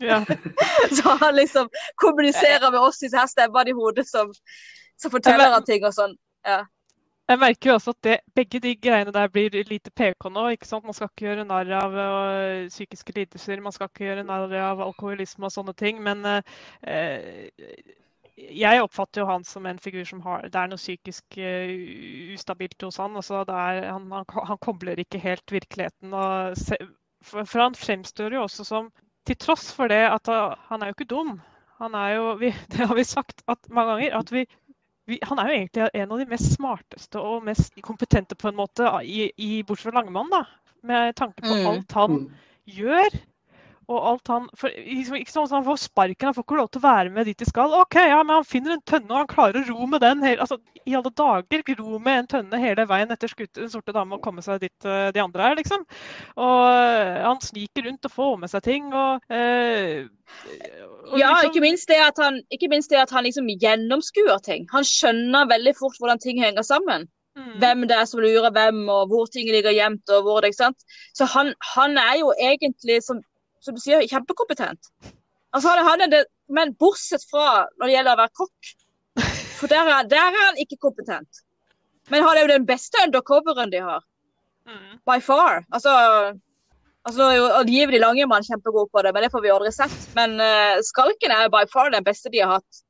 [SPEAKER 4] Ja.
[SPEAKER 3] Så han liksom kommuniserer med oss disse her stemmene i hodet som, som forteller han ting og sånn.
[SPEAKER 4] Jeg merker jo også at det, begge de greiene der blir lite PK nå. ikke sant? Man skal ikke gjøre narr av øh, psykiske lidelser, man skal ikke gjøre narr av alkoholisme og sånne ting. Men øh, jeg oppfatter jo han som en figur som har Det er noe psykisk uh, ustabilt hos han. altså er, han, han, han kobler ikke helt virkeligheten. og se, for, for han fremstår jo også som Til tross for det at han, han er jo ikke dum. Han er jo, vi, Det har vi sagt at, mange ganger. at vi vi, han er jo egentlig en av de mest smarteste og mest kompetente på en måte, i, i, bortsett fra Langemann, da. Med tanke på
[SPEAKER 3] Mm.
[SPEAKER 4] alt han
[SPEAKER 2] Mm.
[SPEAKER 4] gjør. Og alt han for, liksom, Ikke sånn at han får sparken, han får ikke lov til å være med dit de skal. OK, ja, men han finner en tønne, og han klarer å ro med den. Hele, altså, I alle dager, ro med en tønne hele veien etter skutt, den sorte dame og komme seg dit eh, de andre er, liksom. Og eh, han sniker rundt og får med seg ting. og, eh, og
[SPEAKER 3] Ja,
[SPEAKER 4] liksom-
[SPEAKER 3] ikke minst det at han, ikke minst det at han liksom gjennomskuer ting. Han skjønner veldig fort hvordan ting henger sammen.
[SPEAKER 4] Mm.
[SPEAKER 3] Hvem det er som lurer hvem, og hvor ting ligger gjemt. og hvor det, ikke sant? Så han, han er jo egentlig, som, som du sier, kjempekompetent. Altså, han, er- han er det, men bortsett fra når det gjelder å være kokk, for der er, der er han ikke kompetent. Men han er jo den beste undercoveren de har.
[SPEAKER 4] Mm.
[SPEAKER 3] By far. Altså, altså er angivelig Langemann kjempegod på det, men det får vi aldri sett. Men uh, Skalken er by far den beste de har hatt.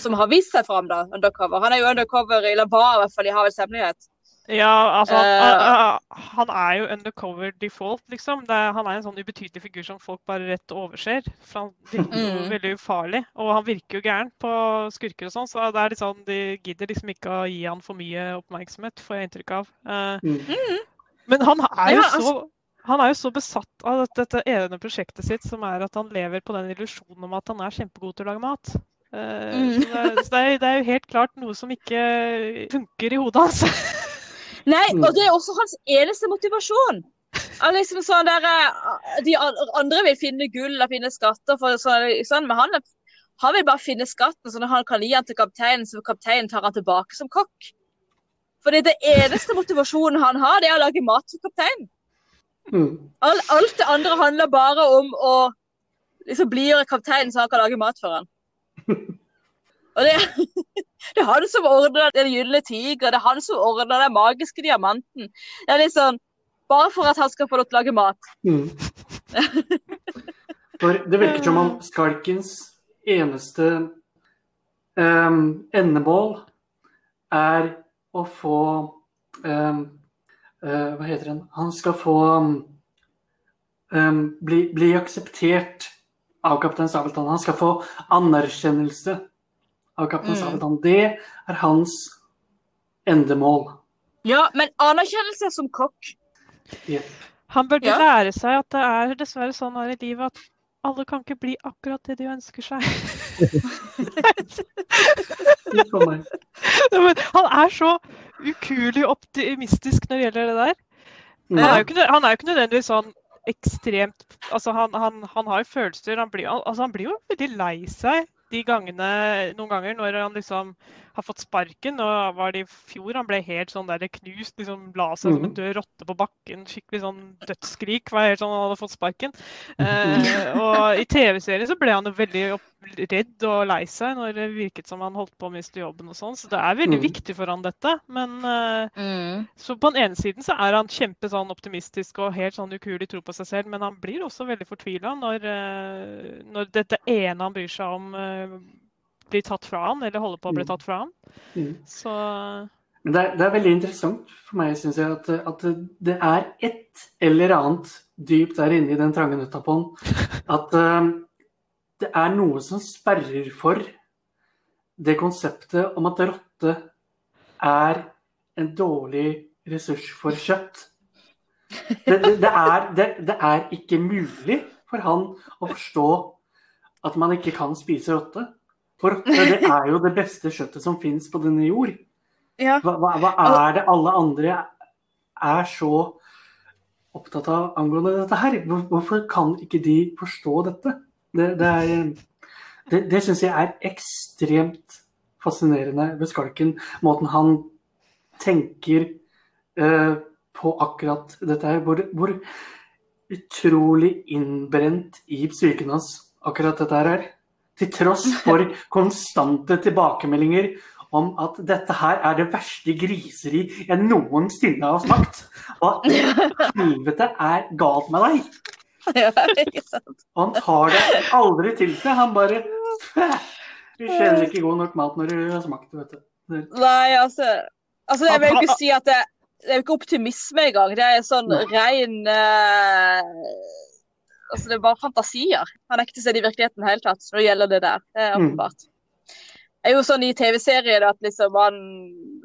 [SPEAKER 3] Som har vist seg fram, da, undercover. Han er jo undercover, eller var i hvert fall i Havets hemmelighet.
[SPEAKER 4] Ja, altså han,
[SPEAKER 3] Eh,
[SPEAKER 4] han- han er jo undercover default, liksom. Det er, han er en sånn ubetydelig figur som folk bare rett overser. For han virker jo
[SPEAKER 3] Mm.
[SPEAKER 4] veldig ufarlig. Og han virker jo gæren på skurker og sånn, så det er litt sånn, de gidder liksom ikke å gi han for mye oppmerksomhet, får jeg inntrykk av. Uh,
[SPEAKER 2] Mm.
[SPEAKER 4] men han er jo
[SPEAKER 3] Ja,
[SPEAKER 4] så han er jo så besatt av dette, dette ene prosjektet sitt, som er at han lever på den illusjonen om at han er kjempegod til å lage mat. Uh,
[SPEAKER 3] Mm.
[SPEAKER 4] Så, det, er- så det, er, det er jo helt klart noe som ikke funker i hodet hans.
[SPEAKER 3] Nei,
[SPEAKER 2] Mm.
[SPEAKER 3] og det er også hans eneste motivasjon. Han liksom sånn der, eh, De andre vil finne gull og finne skatter, for, sånn, men han, han vil bare finne skatten sånn at han kan gi den til kapteinen, så kapteinen tar han tilbake som kokk. Fordi det eneste motivasjonen han har, det er å lage mat for kapteinen.
[SPEAKER 2] Mm.
[SPEAKER 3] Alt det andre handler bare om å liksom blidgjøre kapteinen så han kan lage mat for han. Og det, det er han som ordner den gylne tiger, det er han som ordner den magiske diamanten. Det er sånn, Bare for at han skal få lov til å lage mat.
[SPEAKER 2] Mm. For det virker som om Skalkens eneste um, endemål er å få um, uh, Hva heter den? Han skal få um, bli, bli akseptert av kaptein Sabeltann. Han skal få anerkjennelse av kaptein
[SPEAKER 3] Mm.
[SPEAKER 2] Sabeltann. Det er hans endemål.
[SPEAKER 3] Ja, men anerkjennelse som kokk
[SPEAKER 2] Jepp.
[SPEAKER 4] Han burde
[SPEAKER 3] Ja.
[SPEAKER 4] lære seg at det er dessverre sånn her i livet at alle kan ikke bli akkurat det de ønsker seg. Han er så ukuelig optimistisk når det gjelder det der. Han er jo ikke, han er jo ikke nødvendigvis sånn ekstremt Altså, han, han, han har jo følelser. Han blir, altså, han blir jo veldig lei seg de gangene, noen ganger når han liksom har fått sparken. Og var det i fjor han ble helt sånn der knust, liksom la seg som en
[SPEAKER 2] Mhm.
[SPEAKER 4] død rotte på bakken. Skikkelig sånn dødsskrik. Var helt sånn han hadde fått sparken. Eh, og i TV-serien så ble han jo veldig redd og lei seg når det virket som han holdt på å miste jobben og sånn. Så det er veldig
[SPEAKER 2] mm.
[SPEAKER 4] viktig for han dette. Men eh, så på den ene siden så er han kjempe sånn optimistisk og helt sånn ukuelig tro på seg selv, men han blir også veldig fortvila når, eh, når dette ene han bryr seg om, eh, blir tatt fra han, eller holder på å bli
[SPEAKER 2] Mm.
[SPEAKER 4] tatt fra han.
[SPEAKER 2] Mm.
[SPEAKER 4] Så
[SPEAKER 2] Men det er, det er veldig interessant for meg, syns jeg, at, at det er et eller annet dypt der inne i den trange nøtta på han. At eh, det er noe som sperrer for det konseptet om at rotte er en dårlig ressurs for kjøtt. Det, det, det, er, det, det er ikke mulig for han å forstå at man ikke kan spise rotte. For det er jo det beste kjøttet som fins på denne jord.
[SPEAKER 3] Ja.
[SPEAKER 2] Hva, hva, er det alle andre er så opptatt av angående dette her? Hvorfor kan ikke de forstå dette? Det, det, er, det, det syns jeg er ekstremt fascinerende ved skalken. Måten han tenker eh, på akkurat dette her. Hvor, hvor utrolig innbrent i psyken hans akkurat dette her er. Til tross for konstante tilbakemeldinger om at dette her er det verste griseri jeg noensinne har smakt. Hva i helvete er galt med deg?
[SPEAKER 3] ja, ikke sant.
[SPEAKER 2] Og han tar det aldri til seg. Han bare Du kjenner ikke god nok mat når du har smakt det, vet du.
[SPEAKER 3] Nei, altså, altså Jeg vil ikke si at det, det er ikke optimisme engang. Det er sånn ren eh, Altså, det er bare fantasier. Han er ikke til stede i virkeligheten i det hele tatt når det gjelder det der. Det er
[SPEAKER 2] Mm.
[SPEAKER 3] åpenbart. Det er jo sånn i TV-serier at liksom man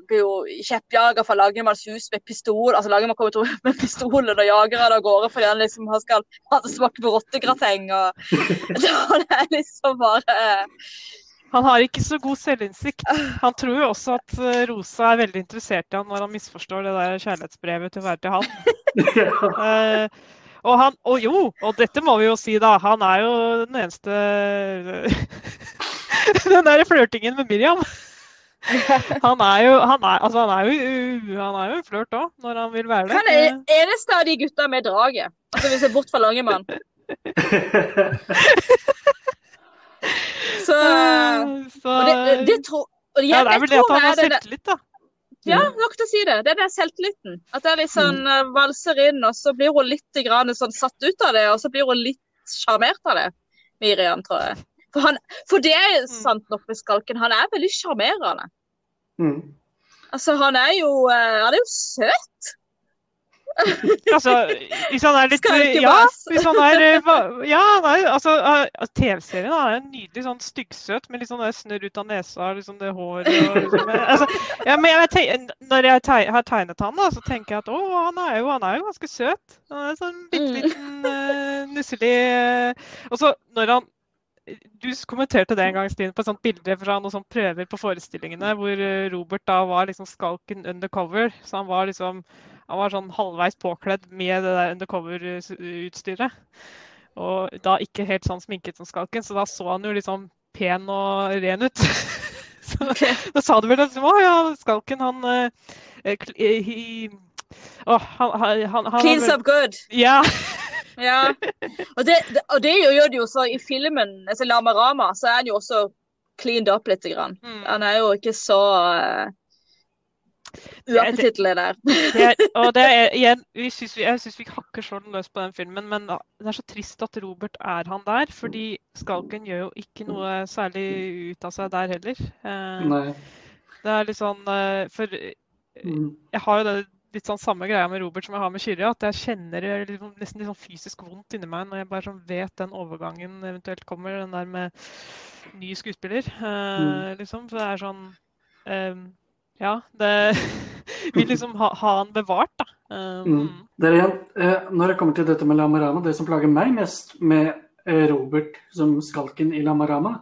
[SPEAKER 3] blir jo kjeppjager fra lagmanns hus med pistol. Altså lagmann kommer til med pistolen og jager han av gårde fordi han liksom han skal ha det smake på rottegrateng. Og det er liksom bare
[SPEAKER 4] Han har ikke så god selvinnsikt. Han tror jo også at eh, Rosa er veldig interessert i han når han misforstår det der kjærlighetsbrevet til å være til han.
[SPEAKER 2] Ja.
[SPEAKER 4] Og han, og jo, og dette må vi jo si da, han er jo den eneste Den der flørtingen med Miriam. Han er jo, han er, altså han er jo, han er jo en flørt òg, når han vil være det.
[SPEAKER 3] Han er eneste av de gutta med draget. Altså jeg er bort fra Langemann. Så
[SPEAKER 4] Eh, så,
[SPEAKER 3] det, det, det tror og jeg,
[SPEAKER 4] ja, det er vel det at han har selvtillit, da.
[SPEAKER 3] Ja, nok til å si det. Det er den selvtilliten. At er mm. sånn eh, valser inn, og så blir hun litt grann sånn satt ut av det, og så blir hun litt sjarmert av det. Miriam, tror jeg. For, han, for det er sant nok med Skalken, han er veldig sjarmerende.
[SPEAKER 2] Mm.
[SPEAKER 3] Altså, han er jo eh, Han er jo søt.
[SPEAKER 4] Altså, hvis han er litt Ja, hvis han er eh, Ja, nei, altså eh, TV-serien er en nydelig sånn styggsøt med litt sånn snørr ut av nesa liksom det håret og liksom, altså, ja, men jeg Når jeg teg, har tegnet han, da, så tenker jeg at å, han er jo, han er jo ganske søt. Han er sånn bitte
[SPEAKER 3] Mm.
[SPEAKER 4] liten, uh, nusselig uh, Og så når han du kommenterte det en gang, Stine, på et sånt bilde fra noen sånne prøver på forestillingene hvor eh, Robert da var liksom skalken undercover. Så han var liksom han var sånn halvveis påkledd med det der undercover-utstyret. Og da ikke helt sånn sminket som skalken, så da så han jo liksom pen og ren ut. så da sa du vel liksom Å ja, skalken, han eh, eh, he, oh, han, han, han, han
[SPEAKER 3] Cleans up good.
[SPEAKER 4] Ja.
[SPEAKER 3] Ja. Og det, det, og det gjør det jo så i filmen, altså Lamarama, så er han jo også cleaned up litt. Grann.
[SPEAKER 4] Mm.
[SPEAKER 3] Han er jo ikke så uh, uappetittlig der.
[SPEAKER 4] Det er, og det er igjen, vi synes vi, Jeg syns vi hakker sånn løs på den filmen, men det er så trist at Robert er han der. Fordi Skalken gjør jo ikke noe særlig ut av seg der heller. Eh,
[SPEAKER 2] Nei.
[SPEAKER 4] det er litt sånn eh, For
[SPEAKER 2] Mm.
[SPEAKER 4] jeg har jo det litt sånn samme greia med Robert som jeg har med Kyrre. At jeg kjenner liksom, nesten litt sånn fysisk vondt inni meg når jeg bare sånn vet den overgangen eventuelt kommer. Den der med ny skuespiller, eh,
[SPEAKER 2] Mm.
[SPEAKER 4] liksom. For det er sånn eh, Ja, det Vil liksom ha, ha han bevart, da. Um.
[SPEAKER 2] Mm. Det igjen, eh, når det kommer til dette med Lamarama, det som plager meg mest med eh, Robert som skalken i Lamarama,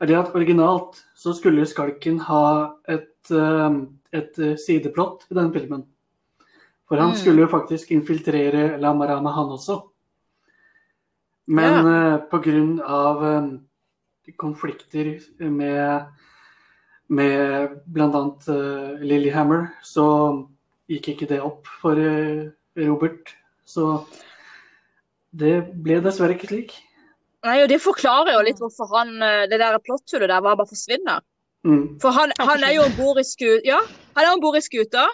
[SPEAKER 2] er det at originalt så skulle skalken ha et, eh, et sideplott i denne filmen. For han
[SPEAKER 3] Mm.
[SPEAKER 2] skulle jo faktisk infiltrere Lamarama, han også. Men ja. på grunn av eh, konflikter med, med bl.a. Uh, Lillyhammer, så gikk ikke det opp for uh, Robert. Så det ble dessverre ikke slik.
[SPEAKER 3] Nei, og Det forklarer jo litt hvorfor han, eh, det der plotthullet der bare forsvinner.
[SPEAKER 2] Mm.
[SPEAKER 3] For han,
[SPEAKER 4] Han
[SPEAKER 3] han er jo om bord i sku, ja, han i skuta,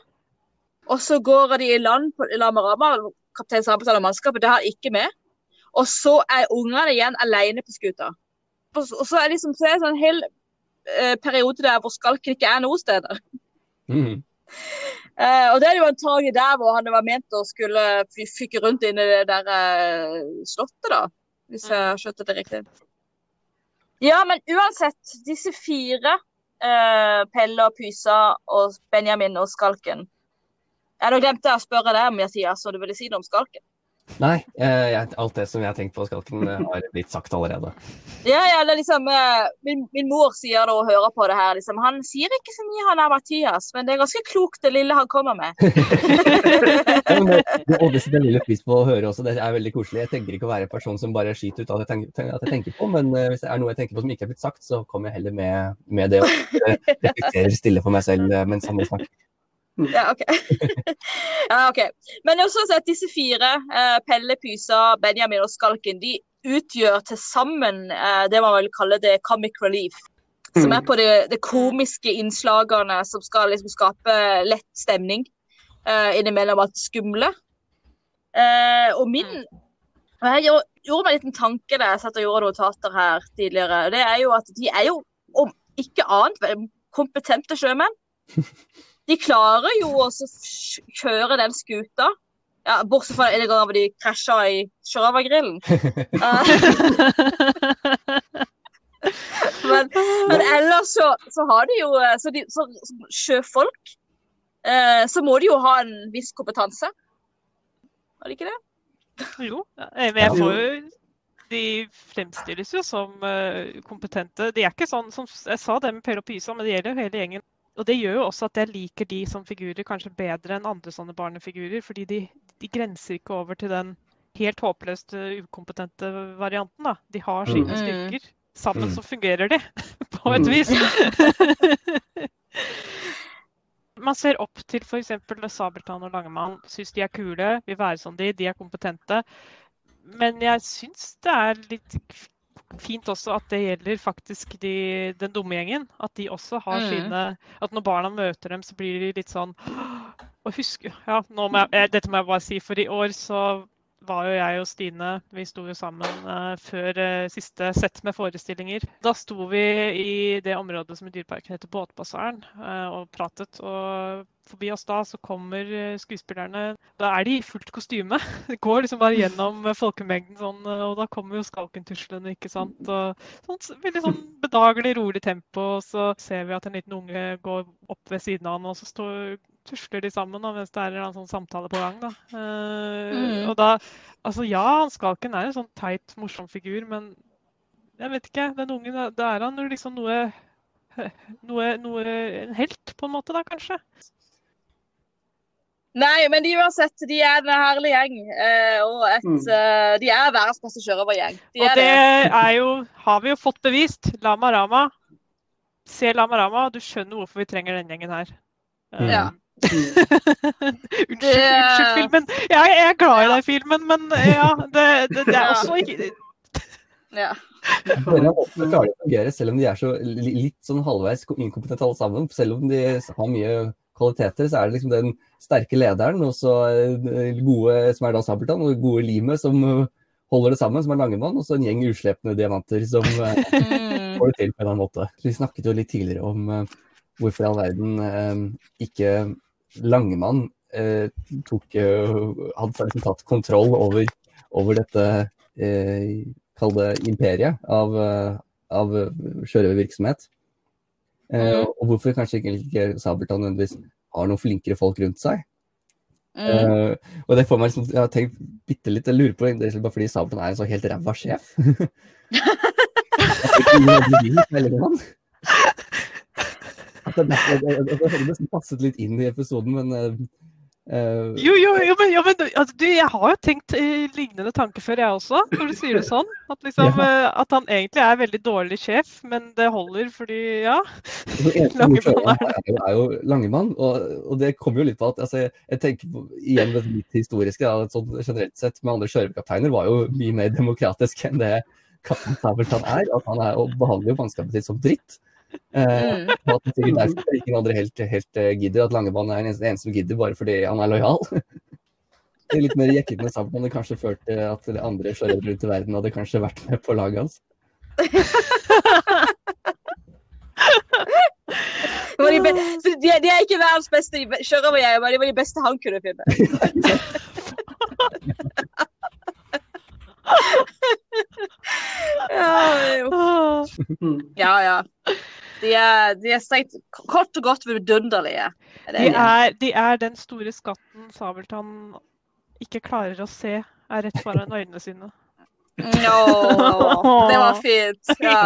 [SPEAKER 3] og så går de i land på Lamarama, kaptein Sabeltann og mannskapet, det har han ikke med. Og så er ungene igjen alene på skuta. Og så er liksom, så er det sånn hel eh, periode der hvor skalken ikke er noe steder.
[SPEAKER 5] Mm.
[SPEAKER 3] Eh, og det er jo antagelig der hvor han var ment å skulle fyke rundt inn i det der eh, slottet, da. Hvis jeg har skjønt det riktig. Ja, men uansett, disse fire, eh, Pelle og Pysa og Benjamin og Skalken Jeg nå glemte jeg å spørre deg Mathias, så du ville si noe om Skalken.
[SPEAKER 5] Nei, eh, jeg, alt det som jeg har tenkt på Skalken, har blitt sagt allerede.
[SPEAKER 3] Ja, ja, det er liksom eh, min, min mor sier det og hører på det her, liksom. Han sier ikke så mye, han er Mathias, men det er ganske klokt det lille han kommer med.
[SPEAKER 5] Ja, men det, det, og det setter jeg pris på å høre også, det er veldig koselig. Jeg tenker ikke å være en person som bare skyter ut det jeg tenker, at jeg tenker på, men eh, hvis det er noe jeg tenker på som ikke er blitt sagt, så kommer jeg heller med, med det og reflekterer stille for meg selv mens han snakke.
[SPEAKER 3] Ja, OK. ja, okay. Men også at disse fire, eh, Pelle, Pysa, Benjamin og Skalken, de utgjør til sammen eh, det man vil kalle det comic relief. Som er på de, de komiske innslagene som skal liksom skape lett stemning uh, innimellom alt skumle. Uh, og min og Jeg gjorde, gjorde meg en liten tanke da jeg satt og gjorde notater her tidligere. Det er jo at de er jo, om ikke annet, kompetente sjømenn. De klarer jo å kjøre den skuta. Ja, bortsett fra en gang de krasja i Sjørøvergrillen. men, men ellers så, så har de jo eh, Så, de, så som sjøfolk eh, så må de jo ha en viss kompetanse. Har de ikke det?
[SPEAKER 4] Jo, eh, men jeg får jo De fremstilles jo som eh, kompetente. De er ikke sånn som jeg sa det med Per og Pysa, men det gjelder jo hele gjengen. Og det gjør jo også at jeg liker de som figurer kanskje bedre enn andre sånne barnefigurer. Fordi de, de grenser ikke over til den helt håpløst ukompetente varianten. da. De har sine
[SPEAKER 3] Mm.
[SPEAKER 4] styrker. Sammen
[SPEAKER 5] Mm.
[SPEAKER 4] så fungerer de, på et
[SPEAKER 5] Mm.
[SPEAKER 4] vis. Man ser opp til f.eks. Sabeltann og Langemann, syns de er kule, vil være som de, de er kompetente. Men jeg syns det er litt fint også at det gjelder faktisk de, den dumme gjengen. At de også har
[SPEAKER 3] Mm.
[SPEAKER 4] sine At når barna møter dem, så blir de litt sånn Og husk ja, må jeg, eh, Dette må jeg bare si, for i år så var jo jeg og Stine Vi sto jo sammen uh, før uh, siste sett med forestillinger. Da sto vi i det området som i Dyreparken heter Båtbasaren uh, og pratet. Og forbi oss da så kommer eh, skuespillerne. Da er de i fullt kostyme. Det går liksom bare gjennom eh, folkemengden sånn, eh, og da kommer jo skalkentuslene, ikke sant. Og sånn, veldig sånn bedagelig, rolig tempo. Og så ser vi at en liten unge går opp ved siden av han, og så står tusler de sammen da, mens det er en sånn samtale på gang. da. Uh,
[SPEAKER 3] Mm.
[SPEAKER 4] Og da Altså ja, han Skalken er en sånn teit, morsom figur, men jeg vet ikke. Den ungen, da er han jo liksom noe noe, noe En helt, på en måte, da, kanskje.
[SPEAKER 3] Nei, men de uansett, de er en herlig gjeng. eh, og et,
[SPEAKER 2] Mm.
[SPEAKER 3] eh, de er verdens beste sjørøvergjeng. De
[SPEAKER 4] Og
[SPEAKER 3] er
[SPEAKER 4] det
[SPEAKER 3] det.
[SPEAKER 4] er jo, har vi jo fått bevist. Lama Rama. Se Lama Rama, du skjønner hvorfor vi trenger den gjengen her.
[SPEAKER 5] Mm.
[SPEAKER 3] Ja.
[SPEAKER 4] unnskyld,
[SPEAKER 3] Det-
[SPEAKER 4] unnskyld filmen. Ja, jeg er glad i den filmen, men ja, det, det, det er også ikke
[SPEAKER 3] Ja.
[SPEAKER 5] Så klarer de å fungere, selv om de er så litt sånn halvveis inkompetente alle sammen. Selv om de har mye kvaliteter, så er det liksom den sterke lederen og så eh, gode, som er da Sabeltann, og gode limet som eh, holder det sammen, som er Langemann, og så en gjeng uslepne diamanter som eh,
[SPEAKER 3] Mm.
[SPEAKER 5] får det til på en eller annen måte. Vi snakket jo litt tidligere om hvorfor i all verden ikke Langemann tok, hadde liksom tatt kontroll over, over dette eh, Kall det imperiet av, av sjørøvervirksomhet. Eh,
[SPEAKER 3] Mhm.
[SPEAKER 5] og hvorfor kanskje ikke Sabeltann nødvendigvis har noen flinkere folk rundt seg.
[SPEAKER 3] Mm.
[SPEAKER 5] Uh, og det får meg liksom, jeg har tenkt bitte litt, jeg lurer på det er bare fordi Sabeltann er en så helt ræva sjef. At det, er det, det, det nesten passet litt inn i episoden, men eh,
[SPEAKER 4] Jo, jo, jo, men, jo, men altså, du, jeg har jo tenkt eh, lignende tanker før, jeg også, når du sier det sånn. At, liksom, eh, at han egentlig er veldig dårlig sjef, men det holder fordi, ja. Langemann er
[SPEAKER 5] er, er jo Langemann, og, og det kommer jo litt på at altså, jeg, jeg tenker på, igjen det litt historiske, da, sånn generelt sett med andre sjørøverkapteiner var jo mye mer demokratisk enn det kaptein Sabeltann er. At han er og behandler jo mannskapet sitt som dritt. Eh,
[SPEAKER 3] Mm.
[SPEAKER 5] Uh, at det sikkert derfor ingen andre helt, helt uh, gidder. At Langebanen er den eneste, eneste som gidder bare fordi han er lojal. Det er litt mer jekkete med Sabeltann hadde kanskje ført til at andre sjørøvere rundt i verden hadde kanskje vært med på laget hans.
[SPEAKER 3] Det de, be de, de er ikke verdens beste sjørøvergjeng, men de var de beste han kunne finne. Ja.
[SPEAKER 4] Åh.
[SPEAKER 2] Mm.
[SPEAKER 3] ja. De er, de er strengt kort og godt vidunderlige.
[SPEAKER 4] De
[SPEAKER 3] er de.
[SPEAKER 4] er, de den store skatten Sabeltann ikke klarer å se er rett foran øynene sine.
[SPEAKER 3] No, det var fint. Ja.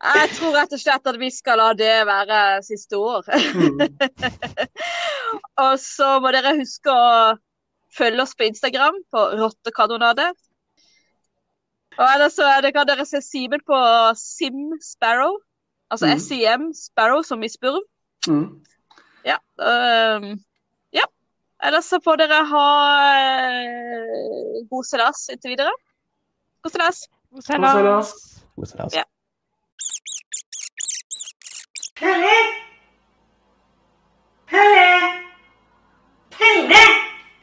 [SPEAKER 3] Jeg tror rett og slett at vi skal la det være siste ord.
[SPEAKER 2] Mm.
[SPEAKER 3] Og så må dere huske å følge oss på Instagram på Rottekanonade. Og ellers så det, kan dere se Simen på Sim Sparrow. Altså
[SPEAKER 2] mm.
[SPEAKER 3] SEM Sparrow, som i spurv.
[SPEAKER 2] Mm.
[SPEAKER 3] Ja. Um, ja. Ellers så får dere ha eh, god seilas inntil videre. God seilas.
[SPEAKER 4] God
[SPEAKER 2] seilas.
[SPEAKER 5] God seilas.
[SPEAKER 3] Ja.
[SPEAKER 2] Pelle! Pelle! Pelle!